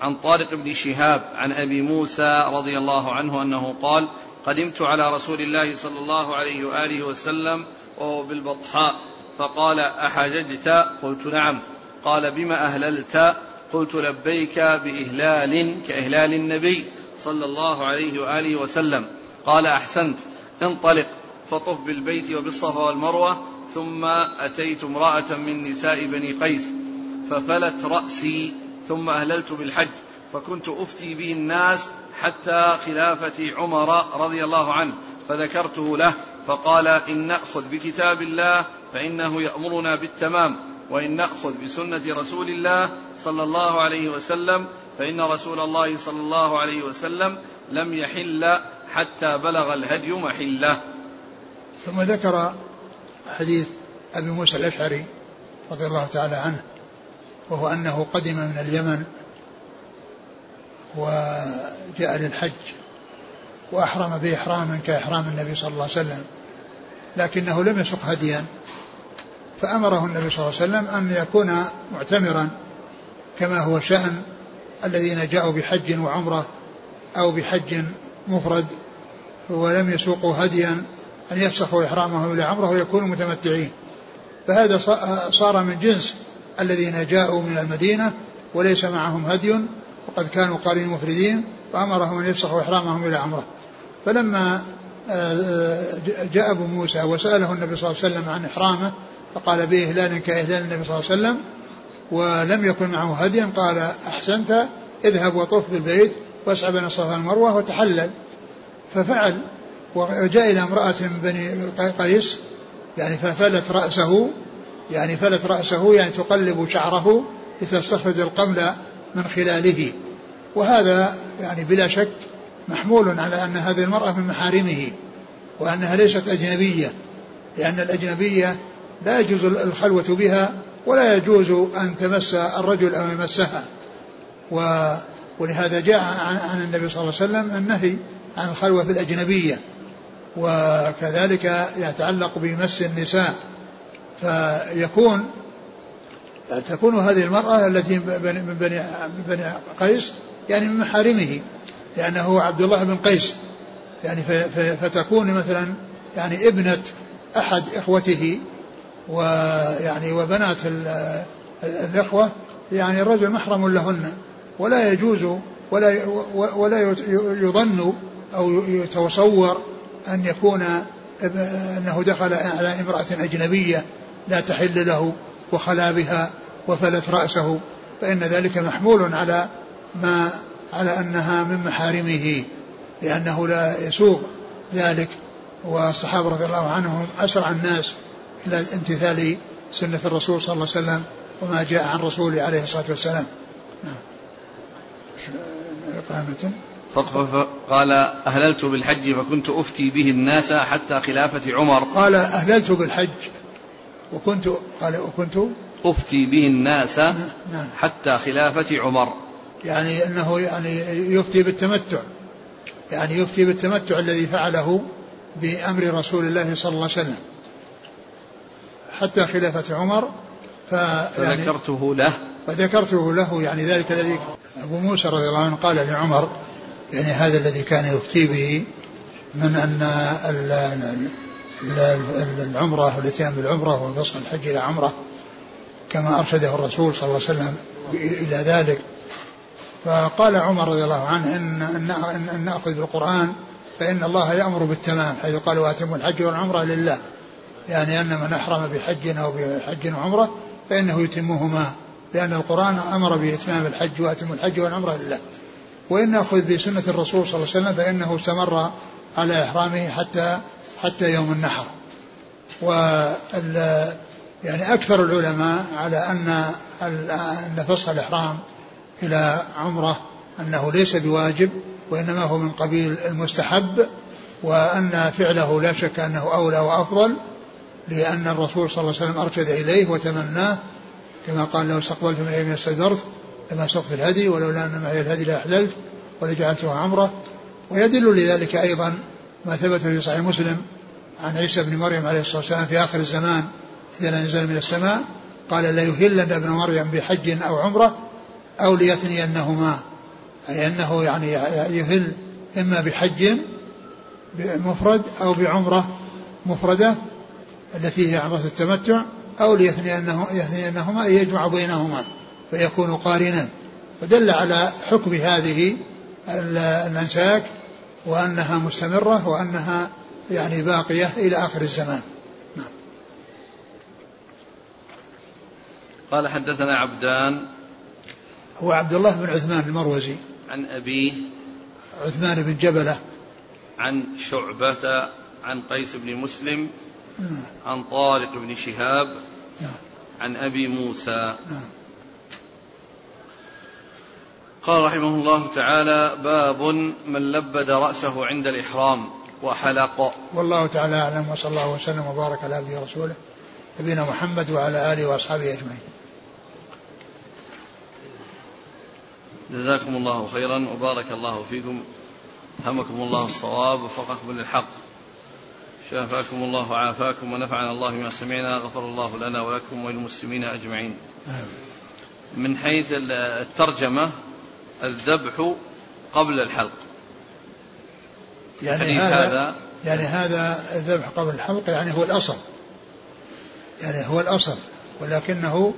عن طارق بن شهاب عن أبي موسى رضي الله عنه أنه قال قدمت على رسول الله صلى الله عليه وآله وسلم وهو بالبطحاء فقال أحججت؟ قلت نعم. قال بما أهللت؟ قلت لبيك بإهلال كإهلال النبي صلى الله عليه وآله وسلم. قال أحسنت انطلق فطف بالبيت وبالصفا والمروة ثم أتيت امرأة من نساء بني قيس ففلت رأسي ثم أهللت بالحج فكنت أفتي به الناس حتى خلافة عمر رضي الله عنه فذكرته له فقال إن نأخذ بكتاب الله فإنه يأمرنا بالتمام. وإن نأخذ بسنة رسول الله صلى الله عليه وسلم فإن رسول الله صلى الله عليه وسلم لم يحل حتى بلغ الهدي محله. ثم ذكر حديث أبي موسى الأشعري رضي الله تعالى عنه وهو أنه قدم من اليمن وجاء للحج وأحرم بإحرام كإحرام النبي صلى الله عليه وسلم لكنه لم يسق هديا. فأمره النبي صلى الله عليه وسلم أن يكون معتمرا كما هو شأن الذين جاءوا بحج وعمرة أو بحج مفرد ولم يسوقوا هديا أن يفسخوا إحرامه إلى عمرة ويكونوا متمتعين. فهذا صار من جنس الذين جاءوا من المدينة وليس معهم هدي وقد كانوا قارين مفردين فأمرهم أن يفسخوا إحرامهم إلى عمرة. فلما آه، جاء أبو موسى وسأله النبي صلى الله عليه وسلم عن إحرامه فقال به إهلال كإهلال النبي صلى الله عليه وسلم ولم يكن معه هدي قال أحسنت اذهب وطف بالبيت واسعى بين الصفا والمروة وتحلل. ففعل وجاء إلى امرأة من بني قيس يعني ففلت رأسه يعني فلت رأسه يعني تقلب شعره لتستخرج القمل من خلاله. وهذا يعني بلا شك محمول على أن هذه المرأة من محارمه وأنها ليست أجنبية لأن الأجنبية لا يجوز الخلوة بها ولا يجوز أن تمس الرجل أو يمسها. و ولهذا جاء عن النبي صلى الله عليه وسلم النهي عن الخلوة بالأجنبية وكذلك يتعلق بمس النساء. فيكون تكون هذه المرأة التي من بني, بني قيس يعني من محارمه لأنه عبد الله بن قيس. يعني فتكون مثلا يعني ابنة أحد إخوته ويعني وبنات الإخوة يعني الرجل محرم لهن ولا يجوز ولا ولا يظن أو يتصور أن يكون أنه دخل على امرأة أجنبية لا تحل له وخلا بها وفلت رأسه فإن ذلك محمول على ما على أنها من محارمه لأنه لا يسوغ ذلك. والصحابة رضي الله عنهم أسرع الناس إلى امتثال سنة الرسول صلى الله عليه وسلم وما جاء عن رسوله عليه الصلاة والسلام نعم. قال أهللت بالحج فكنت أفتي به الناس حتى خلافة عمر قال أهللت بالحج وكنت قال وكنت أفتي به الناس نعم. نعم. حتى خلافة عمر يعني أنه يعني يفتي بالتمتع يعني يفتي بالتمتع الذي فعله بأمر رسول الله صلى الله عليه وسلم حتى خلافة عمر ف يعني فذكرته له. فذكرته له يعني ذلك الذي أبو موسى رضي الله عنه قال لعمر يعني هذا الذي كان يفتي به من أن العمرة والاتيان بالعمرة وفصل الحج إلى عمرة كما أرشده الرسول صلى الله عليه وسلم إلى ذلك. فقال عمر رضي الله عنه إن, إن, إن نأخذ بالقرآن فإن الله يأمر بالتمام حيث قال وأتموا الحج والعمرة لله. يعني أن من أحرم بحج أو بحج وعمرة فإنه يتمهما لأن القرآن أمر بإتمام الحج وأتم الحج والعمرة لله. وإن نأخذ بسنة الرسول صلى الله عليه وسلم فإنه استمر على إحرامه حتى حتى يوم النحر. وال يعني أكثر العلماء على أن أن فسخ الإحرام إلى عمرة أنه ليس بواجب وإنما هو من قبيل المستحب وأن فعله لا شك أنه أولى وأفضل. لأن الرسول صلى الله عليه وسلم أرشد إليه وتمناه كما قال لو استقبلت من أيام استدبرت لما سقت الهدي ولولا أن معي الهدي لأحللت ولجعلته عمرة. ويدل لذلك أيضا ما ثبت في صحيح مسلم عن عيسى بن مريم عليه الصلاة والسلام في آخر الزمان إذا نزل من السماء قال ليهلن ابن مريم بحج أو عمرة أو ليثنينهما أي أنه يعني يهل إما بحج مفرد أو بعمرة مفردة. التي هي عمرة التمتع أو ليثنينهما أي يجمع بينهما فيكون قارنا. فدل على حكم هذه الأنساك وأنها مستمرة وأنها يعني باقية إلى آخر الزمان. نعم. قال حدثنا عبدان. هو عبد الله بن عثمان المروزي. عن أبيه. عثمان بن جبلة. عن شعبة عن قيس بن مسلم. عن طارق بن شهاب نعم. عن أبي موسى. نعم. قال رحمه الله تعالى باب من لبد رأسه عند الإحرام وحلق. والله تعالى أعلم وصلى الله وسلم وبارك على عبده ورسوله نبينا محمد وعلى آله وأصحابه أجمعين. جزاكم الله خيرا وبارك الله فيكم. همكم الله الصواب وفقكم للحق. شافاكم الله وعافاكم ونفعنا الله بما سمعنا غفر الله لنا ولكم وللمسلمين أجمعين. من حيث الترجمة الذبح قبل الحلق. يعني هذا, هذا يعني هذا الذبح قبل الحلق يعني هو الأصل. يعني هو الأصل ولكنه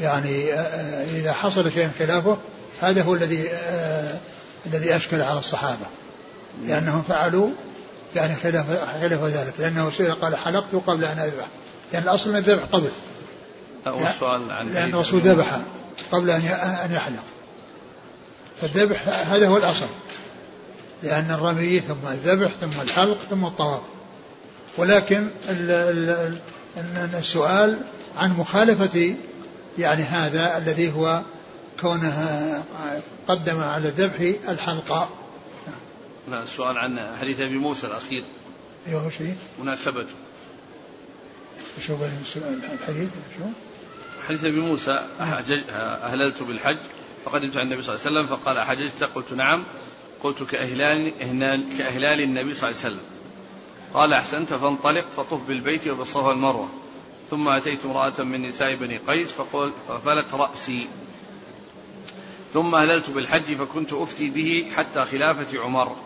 يعني آه، آه، إذا حصل شيء خلافه هذا هو الذي آه، الذي أشكل على الصحابة. لأنهم فعلوا يعني خلاف خلاف ذلك لأنه قال حلقت قبل أن أذبح. يعني الأصل أن الذبح قبل. السؤال عن لأن الرسول ذبح قبل أن أن يحلق. فالذبح هذا هو الأصل. لأن الرمي ثم الذبح ثم الحلق ثم الطواف. ولكن السؤال عن مخالفة يعني هذا الذي هو كونه قدم على الذبح الحلقة لا السؤال عن حديث أبي موسى الأخير. أيوه شيء مناسبته شو الحديث؟ شو؟ حديث أبي موسى أهللت بالحج فقدمت على النبي صلى الله عليه وسلم فقال أحججت؟ قلت نعم. قلت كأهلال كأهلال النبي صلى الله عليه وسلم. قال أحسنت فانطلق فطف بالبيت وبالصفا والمروة. ثم أتيت امرأة من نساء بني قيس فقل ففلت رأسي. ثم أهللت بالحج فكنت أفتي به حتى خلافة عمر.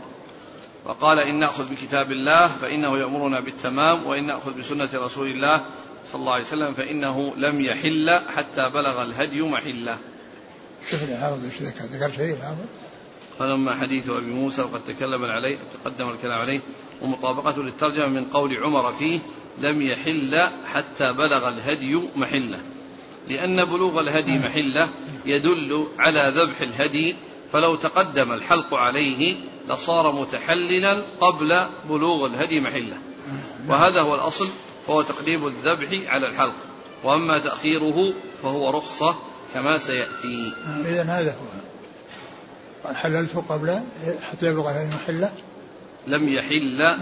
وقال إن نأخذ بكتاب الله فإنه يأمرنا بالتمام وإن نأخذ بسنة رسول الله صلى الله عليه وسلم فإنه لم يحل حتى بلغ الهدي محلة. شوف إيش ذكر. ذكر شيء فلما حديث أبي موسى وقد تكلم عليه تقدم الكلام عليه ومطابقته للترجمة من قول عمر فيه لم يحل حتى بلغ الهدي محلة. لأن بلوغ الهدي محلة يدل على ذبح الهدي فلو تقدم الحلق عليه لصار متحللا قبل بلوغ الهدي محله. وهذا هو الأصل وهو تقديم الذبح على الحلق. وأما تأخيره فهو رخصة كما سيأتي. إذا هذا هو. حللته قبل حتى يبلغ الهدي محله؟ لم يحل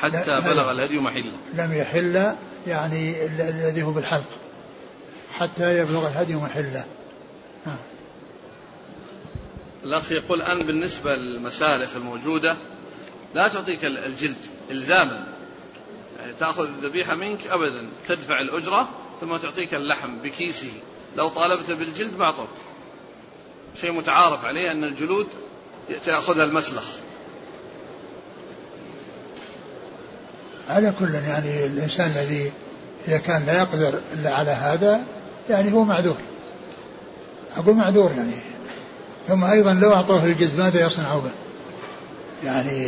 حتى بلغ الهدي محله. لم يحل يعني الذي هو بالحلق حتى يبلغ الهدي محله. الأخ يقول الآن بالنسبة للمسالخ الموجودة لا تعطيك الجلد إلزاما يعني تأخذ الذبيحة منك أبدا تدفع الأجرة ثم تعطيك اللحم بكيسه. لو طالبت بالجلد ما أعطوك. شيء متعارف عليه أن الجلود تأخذها المسلخ. على كل يعني الإنسان الذي إذا كان لا يقدر إلا على هذا يعني هو معذور. أقول معذور يعني. ثم أيضا لو أعطوه الجد ماذا يصنع به؟ يعني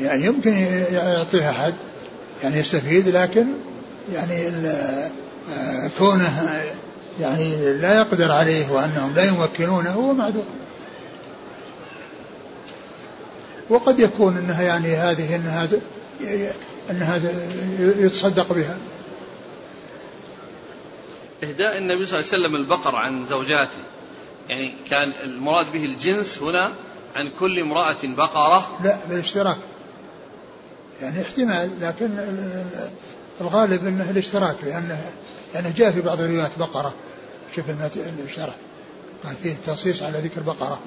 يعني يمكن يعطيها أحد يعني يستفيد لكن يعني كونه يعني لا يقدر عليه وأنهم لا يمكنونه هو معذور وقد يكون إنها يعني هذه إنها إنها يتصدق بها. إهداء النبي صلى الله عليه وسلم البقر عن زوجاته. يعني كان المراد به الجنس هنا عن كل امرأة بقرة. لا بالاشتراك. يعني احتمال لكن الغالب إنه الاشتراك لأنه لأنه جاء في بعض الروايات بقرة. شوف الشرح قال فيه تنصيص على ذكر بقرة.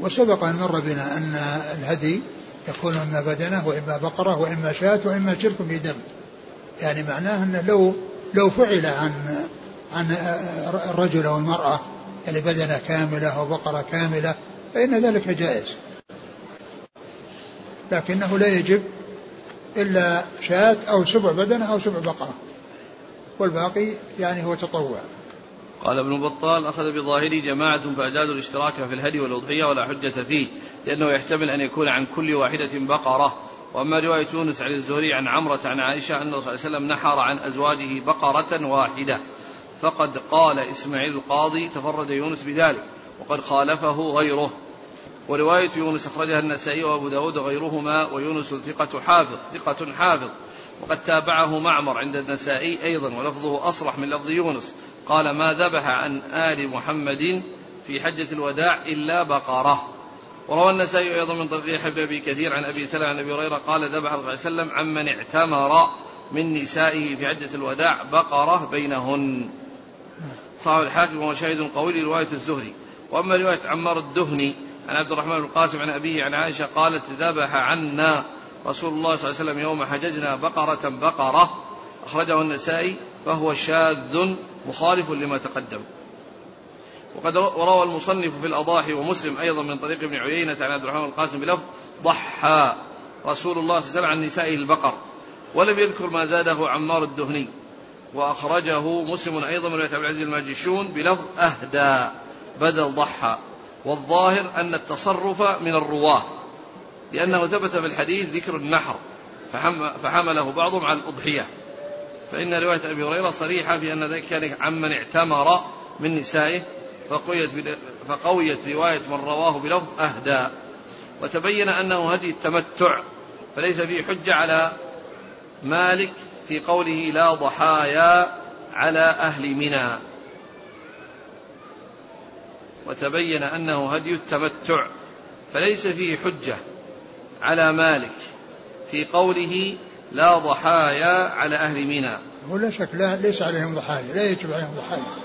وسبق أن مر بنا أن الهدي يكون إما بدنة وإما بقرة وإما شاة وإما شرك في دم. يعني معناه إنه لو لو فعل عن عن الرجل أو المرأة يعني بدنة كاملة أو بقرة كاملة فإن ذلك جائز. لكنه لا يجب إلا شاة أو سبع بدنة أو سبع بقرة والباقي يعني هو تطوع. قال ابن بطال أخذ بظاهره جماعة فأجازوا الاشتراك في الهدي والأضحية ولا حجة فيه لأنه يحتمل أن يكون عن كل واحدة بقرة. وأما رواية يونس عن الزهري عن عمرة عن عائشة أن صلى الله عليه وسلم نحر عن أزواجه بقرة واحدة. فقد قال إسماعيل القاضي تفرد يونس بذلك وقد خالفه غيره. ورواية يونس أخرجها النسائي وأبو داود وغيرهما ويونس ثقة حافظ ثقة حافظ. وقد تابعه معمر عند النسائي أيضا ولفظه أصرح من لفظ يونس. قال ما ذبح عن آل محمد في حجة الوداع إلا بقرة. وروى النسائي أيضا من طريق يحيى أبي كثير عن أبي سلمة عن أبي هريرة قال ذبح صلى الله عليه وسلم عمن اعتمر من نسائه في حجة الوداع بقرة بينهن. صححه الحاكم وهو شاهد قوي لرواية الزهري. وأما رواية عمار الدهني عن عبد الرحمن بن القاسم عن أبيه عن عائشة قالت ذبح عنا رسول الله صلى الله عليه وسلم يوم حججنا بقرة بقرة أخرجه النسائي فهو شاذ مخالف لما تقدم. وقد روى المصنف في الأضاحي ومسلم أيضا من طريق ابن عيينة عن عبد الرحمن القاسم بلفظ ضحى رسول الله صلى الله عليه وسلم عن نسائه البقر. ولم يذكر ما زاده عمار الدهني. وأخرجه مسلم أيضا من رواية عبد العزيز الماجشون بلفظ أهدى بدل ضحى. والظاهر أن التصرف من الرواة لأنه ثبت في الحديث ذكر النحر فحمله بعضهم على الأضحية. فإن رواية أبي هريرة صريحة في أن ذلك كان عمن اعتمر من نسائه فقويت, فقويت رواية من رواه بلفظ أهدى. وتبين أنه هدي التمتع فليس فيه حجة على مالك في قوله لا ضحايا على أهل منى. وتبين أنه هدي التمتع فليس فيه حجة على مالك في قوله لا ضحايا على أهل منى. هو لا شك لا ليس عليهم ضحايا لا يجب عليهم ضحايا.